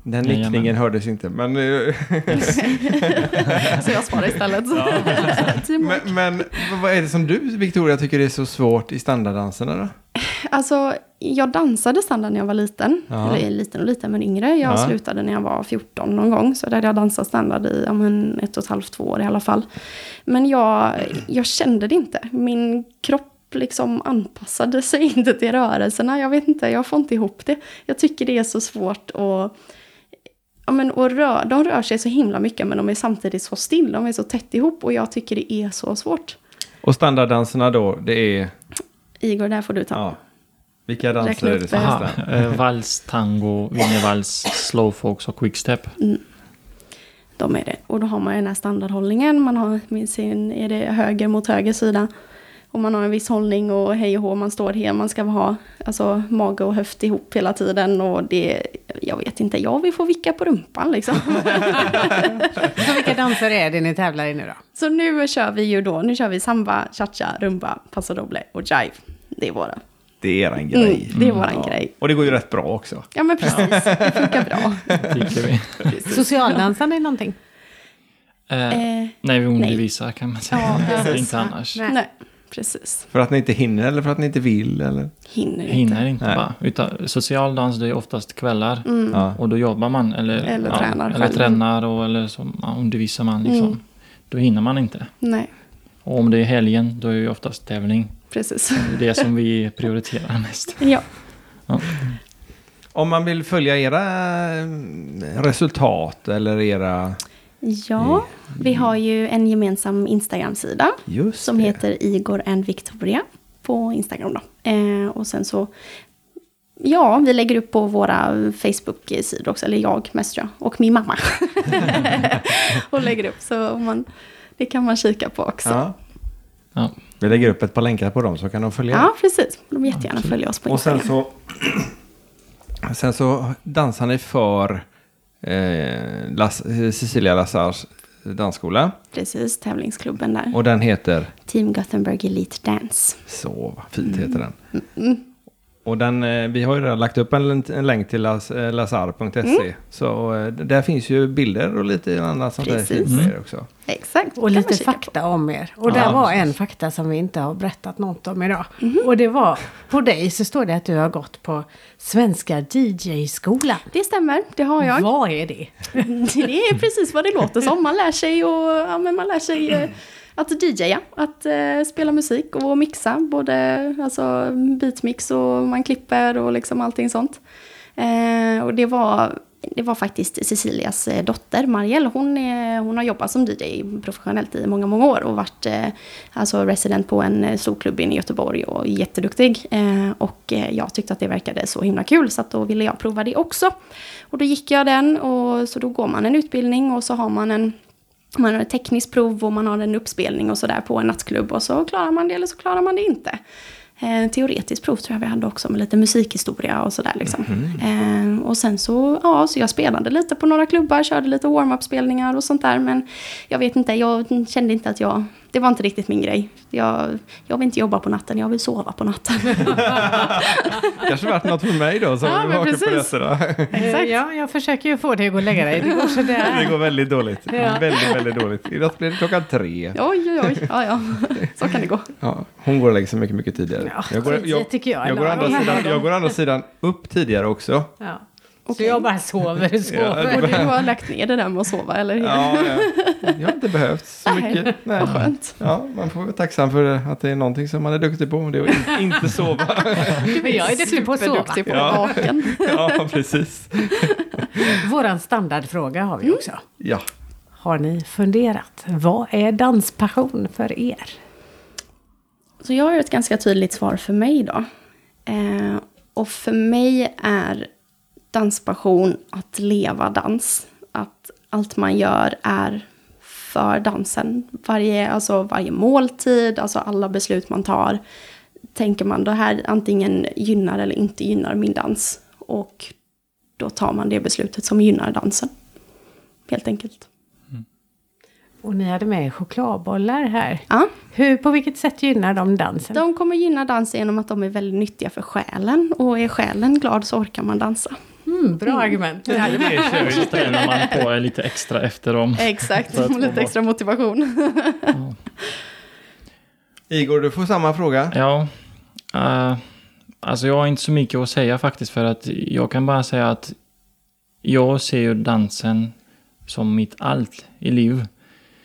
Den Jajamän. nickningen hördes inte. Men, eh, [laughs] Så jag svarar istället. [laughs] Teamwork. men, men vad är det som du, Victoria, tycker är så svårt i standarddanserna då? Alltså, jag dansade standard när jag var liten. Ja. Eller liten och liten, men yngre. Jag Ja. slutade när jag var 14 någon gång. Så där hade jag dansat standard i ja, men ett och ett halvt, två år i alla fall. Men jag, jag kände det inte. Min kropp liksom anpassade sig [laughs] inte till rörelserna. Jag vet inte, jag får inte ihop det. Jag tycker det är så svårt att... Ja, men, och rör, de rör sig så himla mycket men de är samtidigt så still. De är så tätt ihop och jag tycker det är så svårt. Och standarddanserna då, det är... Igor, där får du ta. Ja. Vilka danser Räkna är det som det. Är eh, vals, tango, wienervals, slowfox och quickstep. De är det. Och då har man ju den här standardhållningen. Man har med sin, är det höger mot höger sida. Och man har en viss hållning och hej och hå, man står här. Man ska ha alltså, mage och höft ihop hela tiden. Och det, jag vet inte, jag vill få vicka på rumpan liksom. [laughs] Så vilka danser är det ni tävlar i nu då? Så nu kör vi ju då, nu kör vi samba, cha-cha, rumba, paso doble och jive. Det är våra. Det är en Mm, grej. det är våran grej. Och det går ju rätt bra också. Ja men precis, det funkar bra. [laughs] Tycker vi. Socialdansande är någonting? Eh, Eh, nej, vi undervisar kan man säga. Ja, inte annars. Nej. nej, precis. För att ni inte hinner eller för att ni inte vill? Eller? Hinner inte. Hinner inte Nej. bara. Utan social dans det är oftast kvällar. Mm. Ja. Och då jobbar man eller, Eller tränar eller själv. tränar och eller så ja, undervisar man liksom. Mm. Då hinner man inte. Nej, Och om det är helgen då är det ju oftast tävling. precis. Det är det som vi prioriterar mest. [laughs] Ja. Ja. Om man vill följa era resultat eller era... Ja, vi har ju en gemensam Instagram-sida Just som det. heter Igor and Victoria på Instagram då. Eh, och sen så, ja, vi lägger upp på våra Facebook-sidor också, eller jag mest jag, och min mamma. [laughs] [laughs] och lägger upp, så man, det kan man kika på också. Ja, Ja. Ja. Vi lägger upp ett par länkar på dem så kan de följa. precis. De vill jättegärna följa oss på Och sen Instagram. så, [clears throat] sen så dansar ni för eh, Las, Cecilia Lazars dansskola. Precis, tävlingsklubben där. Och den heter, Team Gothenburg Elite Dance. så vad fint heter den. Mm. Och den, eh, vi har ju redan lagt upp en, en länk till las, eh, lazar.se. Mm. Så eh, där finns ju bilder och lite annat sånt där fint er också. Exakt. Och lite på. fakta om er. Och Ja, där var precis. en fakta som vi inte har berättat något om idag. Mhm. Och det var, på dig så står det att du har gått på Svenska DJ-skolan. Det stämmer, det har jag. Vad är det? [laughs] Det är precis vad det låter som. Man lär sig, och, ja, men man lär sig eh, att DJa, att eh, spela musik och mixa. Både alltså, beatmix och man klipper och liksom allting sånt. Eh, och det var det var faktiskt Cecilias eh, dotter, Marielle. Hon, är, hon har jobbat som DJ professionellt i många, många år och varit eh, alltså resident på en eh, stor storklubb inne i Göteborg och jätteduktig. Eh, och eh, jag tyckte att det verkade så himla kul så att då ville jag prova det också. Och då gick jag den och så då går man en utbildning och så har man en man har ett tekniskt prov och man har en uppspelning och sådär på en nattklubb och så klarar man det eller så klarar man det inte. Eh, teoretiskt prov tror jag vi hade också med lite musikhistoria och sådär liksom. Mhm. Eh, och sen så, ja, så jag spelade lite på några klubbar, körde lite warm-up spelningar och sånt där. Men jag vet inte, jag kände inte att jag, det var inte riktigt min grej. Jag, jag vill inte jobba på natten, jag vill sova på natten. [laughs] Kanske varit något för mig då, som Ja, vaken på nätterna. [laughs] Ja, jag försöker ju få dig att gå och lägga dig. Det går Det sådär. går väldigt dåligt. Ja. Väldigt, väldigt dåligt. Idag blir det klockan tre. oj, oj, oj, ja, ja, så kan det gå. Ja, hon går och lägger sig mycket, mycket tidigare. Ja, jag, går, jag, tycker jag jag, går andra sidan, jag går andra sidan upp tidigare också. Ja. Så Okej. jag bara sover och [laughs] sover. Ja, Och du har lagt ner det där med att sova, eller hur? Ja, ja. [laughs] Jag har inte behövt så Nej, mycket. Nej. Vad skönt. Ja, man får vara tacksam för att det är någonting som man är duktig på. Det är att in- inte sova. Men jag är duktig på att sova. På Ja. vaken. [laughs] Ja, precis. Våran standardfråga har vi också. Ja. Har ni funderat? Vad är danspassion för er? Så jag har ett ganska tydligt svar för mig då. Eh, och för mig är danspassion att leva dans. Att allt man gör är för dansen. Varje, alltså varje måltid, alltså alla beslut man tar. Tänker man det här antingen gynnar eller inte gynnar min dans. Och då tar man det beslutet som gynnar dansen. Helt enkelt. Och ni hade med chokladbollar här. Ja. Hur, på vilket sätt gynnar de dansen? De kommer gynna dansen genom att de är väldigt nyttiga för själen. Och är själen glad så orkar man dansa. Mm, bra argument. Så [laughs] tränar man på lite extra efter dem. Exakt, [laughs] lite extra motivation. Igor, du får samma fråga. Ja, eh, alltså jag har inte så mycket att säga faktiskt för att jag kan bara säga att jag ser ju dansen som mitt allt i liv.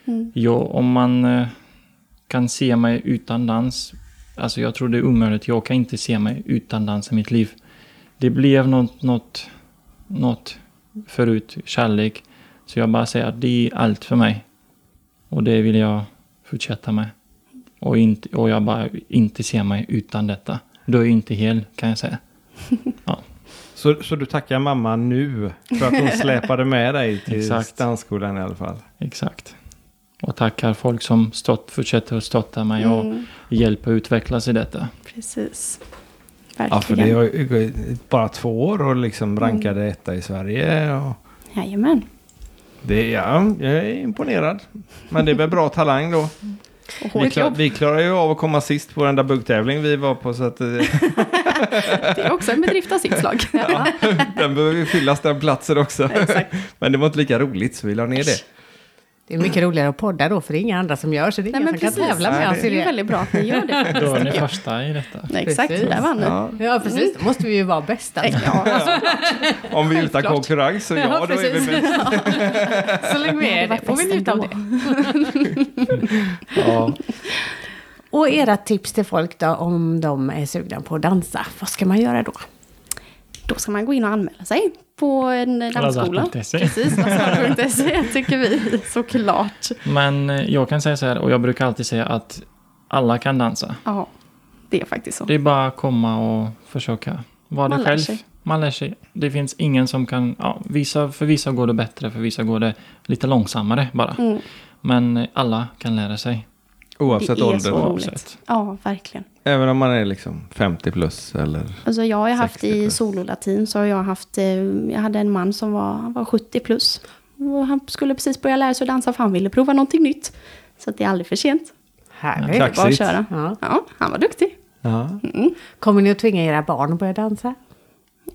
Mm. Jag, om man eh, kan se mig utan dans, alltså jag tror det är omöjligt, jag kan inte se mig utan dans i mitt liv. Det blev något, något, något förut, kärlek, så jag bara säger att det är allt för mig. Och det vill jag fortsätta med. Och, inte, och jag bara inte ser mig utan detta. Då är jag inte hel kan jag säga. [laughs] Så, så du tackar mamma nu för att hon [laughs] släpade med dig till Exakt. dansskolan i alla fall? Exakt. Och tackar folk som stått, fortsätter att stötta mig och Mm, hjälpa och utvecklas i detta. precis. Ja, för Verkligen. det är ju bara två år och liksom rankade etta i Sverige. Och Jajamän. det, ja, jag är imponerad. Men det är väl bra [laughs] talang då. Vi, klar, vi klarar ju av att komma sist på den där buggtävling vi var på. Så att, eh, [laughs] Det är också en bedrift av sitt slag. [laughs] ja, den behöver ju fyllas den platsen också. Exakt. Men det var inte lika roligt så vi la ner det. Det är mycket roligare att podda då, för det är inga andra som gör, så det är Nej, ingen men som kan precis. tävla med oss Det är det. väldigt bra att ni gör det. [laughs] Då är ni första i detta. Nej, Exakt, Precis. där vann ni. Ja, Ja, precis. Då måste vi ju vara bästa. Ja, [laughs] om vi är utan konkurrens så ja, då är vi bäst. [laughs] Så länge vi är Det får vi njuta av det. Ja. Och era tips till folk då, om de är sugna på att dansa. Vad ska man göra då? då ska man gå in och anmäla sig på en dansskola. Lazar.se. Precis, lazar.se tycker vi såklart. Men eh, jag kan säga så här, och jag brukar alltid säga att alla kan dansa. Ja, det är faktiskt så. Det är bara att komma och försöka vara Man själv. sig. Man lär sig. Det finns ingen som kan... Ja, vissa, för vissa går det bättre, för vissa går det lite långsammare bara. Mm. Men eh, alla kan lära sig. Oavsett ålder. oavsett. Ja, verkligen. Även om man är liksom 50 plus eller... Alltså jag har haft 60 i sololatin så har jag haft, eh, jag hade en man som var, var 70 plus. Och han skulle precis börja lära sig att dansa för han ville prova någonting nytt. Så att det är aldrig för sent. Härligt. Tack. Bara att köra. Ja. Ja, han var duktig. Ja. Kommer ni att tvinga era barn att börja dansa?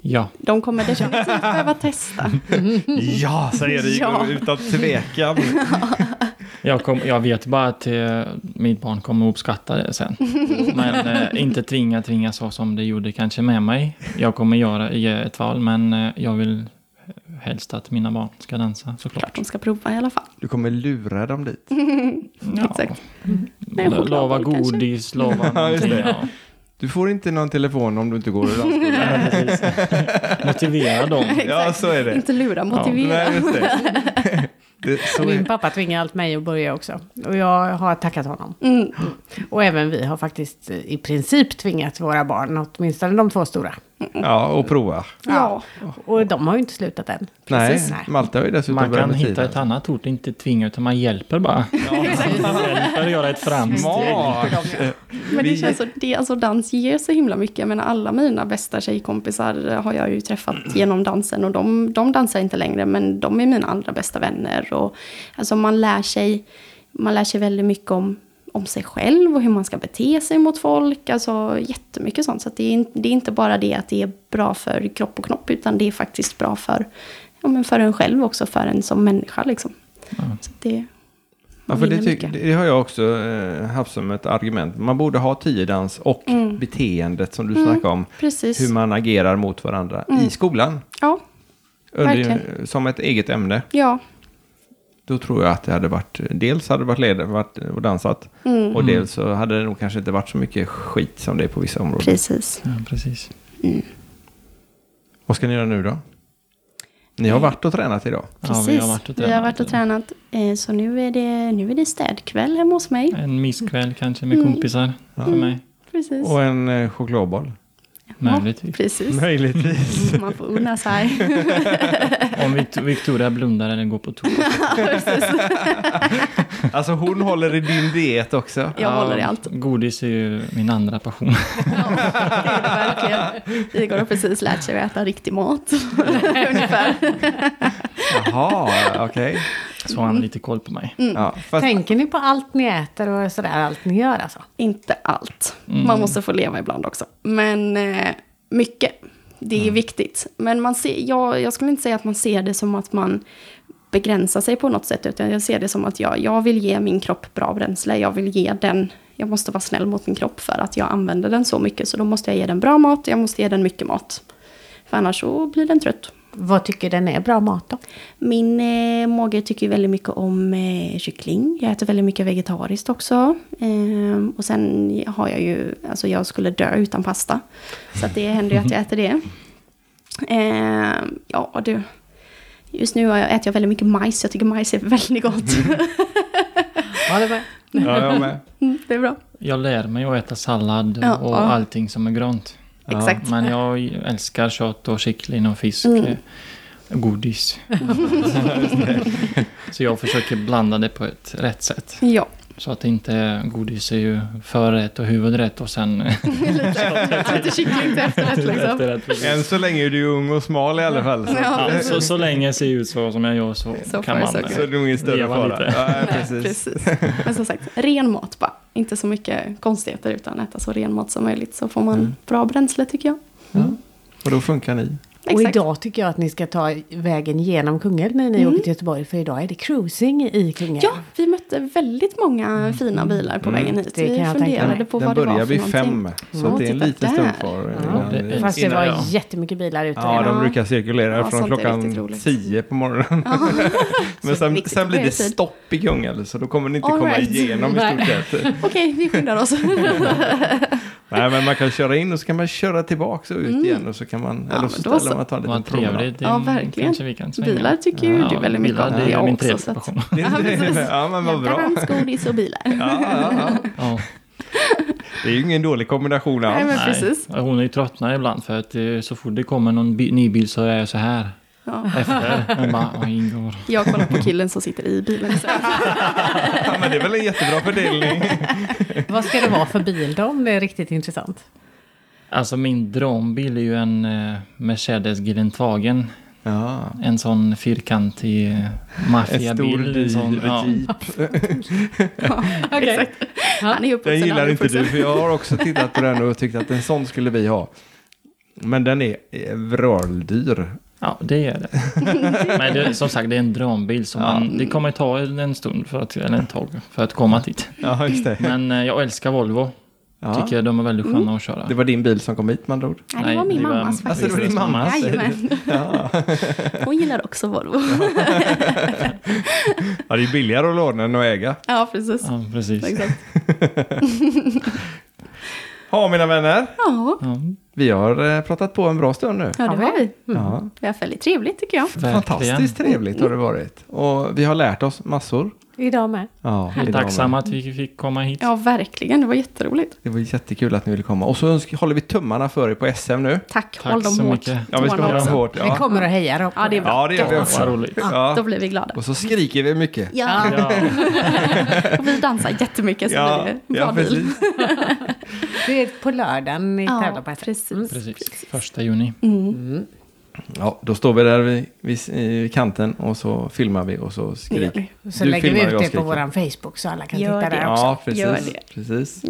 Ja. De kommer definitivt [laughs] behöva testa. ja, säger Igor [laughs] Ja. utan tvekan. [laughs] Jag, kom, jag vet bara att eh, mitt barn kommer att uppskatta det sen. [laughs] Men eh, inte tvinga, tvinga så som det gjorde kanske med mig. Jag kommer göra ge ett val, men eh, jag vill helst att mina barn ska dansa såklart. Klart de ska prova i alla fall. Du kommer lura dem dit. [laughs] Ja, Exakt. lo- chokladboll lova kanske. godis, lova Ja, någonting. Ja. Du får inte någon telefon om du inte går i [laughs] dansskolan. Ja. Motivera dem. ja, så är det. Inte lura, motivera. Nej, just det. så Min pappa tvingar allt mig att börja också. Och jag har tackat honom. Mm. Och även vi har faktiskt i princip tvingat våra barn, åtminstone de två stora. Ja, och prova. Ja, Och de har ju inte slutat än. Precis, nej. Malta har ju dessutom Man kan hitta tiden. ett annat ord, inte tvinga, utan man hjälper bara. Man hjälper att göra ett framsteg. Men det känns så, det, alltså dans ger så himla mycket. Men alla mina bästa tjejkompisar har jag ju träffat genom dansen. Och de, de dansar inte längre, men de är mina allra bästa vänner. Och, alltså man lär sig, man lär sig väldigt mycket om, om sig själv och hur man ska bete sig mot folk. Alltså jättemycket sånt. Så det, är, det är inte bara det att det är bra för kropp och knopp, utan det är faktiskt bra för, ja, men för en själv också, för en som människa. Liksom. Så att det, Ja, för det, tyck, det har jag också eh, haft som ett argument. Man borde ha tiodans och Mm. beteendet som du snackade om. Precis. Hur man agerar mot varandra Mm. i skolan. Ja, Verkligen. som ett eget ämne. ja. Då tror jag att det hade varit, dels hade det varit led, varit och dansat. Mm. Och dels så hade det nog kanske inte varit så mycket skit som det är på vissa områden. Precis. Ja, precis. Vad ska ni göra nu då? Ni har varit och tränat idag. Ja, Precis. vi har varit och Vi har tränat. varit och tränat. Eh, Så nu är, det, nu är det städkväll hemma hos mig. En myskväll kanske med Mm. kompisar för mig. Precis. Och en eh, chokladboll. Möjligtvis. Precis. Möjligtvis. Man får unna sig. [laughs] Om Vict- Victoria blundar eller går på toa. [laughs] [laughs] Alltså hon håller i din diet också. Jag håller i allt. Godis är ju min andra passion. Ja, det är det verkligen. Igor har precis lärt sig att äta riktig mat. Ungefär. Jaha, okej. Så har han lite koll på mig. Ja, fast, Tänker ni på allt ni äter och sådär, allt ni gör alltså? Inte allt. Mm. Man måste få leva ibland också. Men eh, mycket. Det är viktigt. Men man ser, jag, jag skulle inte säga att man ser det som att man begränsar sig på något sätt. Utan jag ser det som att jag, jag vill ge min kropp bra bränsle. Jag vill ge den, jag måste vara snäll mot min kropp för att jag använder den så mycket. Så då måste jag ge den bra mat, jag måste ge den mycket mat. För annars så blir den trött. Vad tycker den är bra mat då? Min eh, mage tycker väldigt mycket om eh, kyckling. Jag äter väldigt mycket vegetariskt också. Eh, och sen har jag ju, alltså jag skulle dö utan pasta. Så att det händer ju att jag äter det. Eh, ja du. Just nu äter jag väldigt mycket majs. Jag tycker majs är väldigt gott. Ja, det var... ja, jag med. Mm, [laughs] det är bra. Jag lär mig att äta sallad Ja, och ja. allting som är grönt. Ja. Exakt. Men jag älskar kött och kyckling och fisk. Mm. eh, Godis. [laughs] [laughs] så jag försöker blanda det på ett rätt sätt. Ja, Så att det inte godis är ju förrätt och huvudrätt och sen [laughs] lite kyckling till [laughs] efterrätt liksom. efterrätt. precis. Än så länge är du ung och smal i alla fall. Så, Ja. Ja, så, så länge jag ser ut så som jag gör så, Så kan man... good. så är det nog ingen större Leva fara. lite. Ja, precis. precis. Men som sagt, ren mat bara. Inte så mycket konstigheter utan äta så ren mat som möjligt. Så får man Mm. bra bränsle tycker jag. Ja. Och då funkar ni. Och idag tycker jag att ni ska ta vägen genom Kungälv när ni åker till Göteborg. För idag är det cruising i Kungälv. Ja, vi mötte väldigt många fina bilar på vägen hit. Det kan vi funderade på Den vad det var börjar för vid någonting. fem. Så Ja, det är en liten stund kvar. Ja. Fast det var jag- jättemycket bilar ute Ja, redan. de brukar cirkulera Ja, från klockan tio på morgonen. [laughs] Men sen, sen blir det börjar stopp i Kungälv, så då kommer ni inte All komma right. igenom i stort sett. [laughs] Okej, vi skyndar oss. [laughs] Nej, men man kan köra in och så kan man köra tillbaka och ut igen och så kan man, Mm. Ja, eller så ställer så. man ta en liten promenad. Ja, verkligen. vi kan svänga. Bilar tycker ju du väldigt mycket om. Det är Jag min tredje att- passion. Det är- precis. ja, men vad bra. Godis och bilar. Ja, ja, ja. Ja. Det är ju ingen dålig kombination Nej, alls. men Nej, precis. hon är ju tröttnad ibland för att eh, så fort det kommer någon ny bil så är jag så här. Ja. Efter. [laughs] Hon bara, "Åh, Ingår. Jag kollar på killen som sitter i bilen. [laughs] Ja, men det är väl en jättebra fördelning. Vad ska det vara för bil då om det är riktigt intressant? Alltså min drömbil är ju en eh, Mercedes Geländewagen. Ja. En sån fyrkantig eh, En stor maffiabil. en sån- dyr [laughs] ja. jeep. Exakt. [laughs] Han är Den gillar inte du, för jag har också tittat på den och tyckt att en sån skulle vi ha. Men den är eh, vråldyr. Ja, det är det. [laughs] Men det, som sagt, det är en drömbil. Så man, det kommer ta en stund, för att, eller en tag, för att komma dit. Ja, just det. Men jag älskar Volvo. Ja. Tycker jag de är väldigt sköna att köra. Det var din bil som kom hit med andra ord. Nej, det var min det var- mammas Alltså, det var faktiskt. din mammas? Jajamän. Ja. [laughs] Hon gillar också Volvo. [laughs] ja, det är billigare att låna än att äga. Ja, precis. Ja, precis. Exakt. [laughs] Ja, mina vänner. Ja, Ja, Vi har eh, pratat på en bra stund nu. ja det Har vi? vi. Ja. Det har väldigt trevligt tycker jag. verkligen. Fantastiskt trevligt har det varit. Och vi har lärt oss massor. Idag med. Ja, Vi är idag tacksamma att vi fick komma hit. Ja, verkligen. Det var jätteroligt. Det var jättekul att ni ville komma. Och så håller vi tummarna för er på SM nu. Tack, Tack håll dem så hårt. mycket. Ja, vi ska hålla dem hårt. Vi Ja. kommer att heja på Ja, det är bra. ja, det gör vi också. roligt. Ja. Då blir vi glada. Och så skriker vi mycket. Ja, Ja, [laughs] och vi dansar jättemycket så Ja, blir det ja bra bil. precis. Det är på lördagen ni Ja, tävlar på SM. precis. precis. Första juni. Mm. Ja, då står vi där vid, vid, vid kanten och så filmar vi och så skriker. Så Du lägger vi filmar, ut det på våran Facebook så alla kan Gör titta det. där också. Ja, Gör precis. det. precis.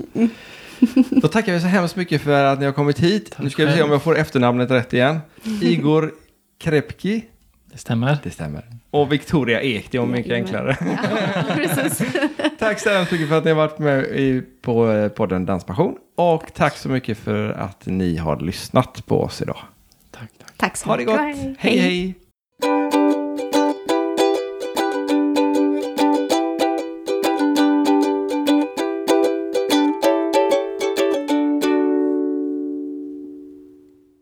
Då tackar vi så hemskt mycket för att ni har kommit hit. nu ska vi se om jag får efternamnet rätt igen. Igor Krepki. Det stämmer. Det stämmer. Och Victoria Ek, det är mycket enklare. Ja, precis. [laughs] tack så hemskt mycket för att ni har varit med i, på eh, podden Danspassion. Och tack så mycket för att ni har lyssnat på oss idag. Tack, så Ha det mycket. gott. hej. hej.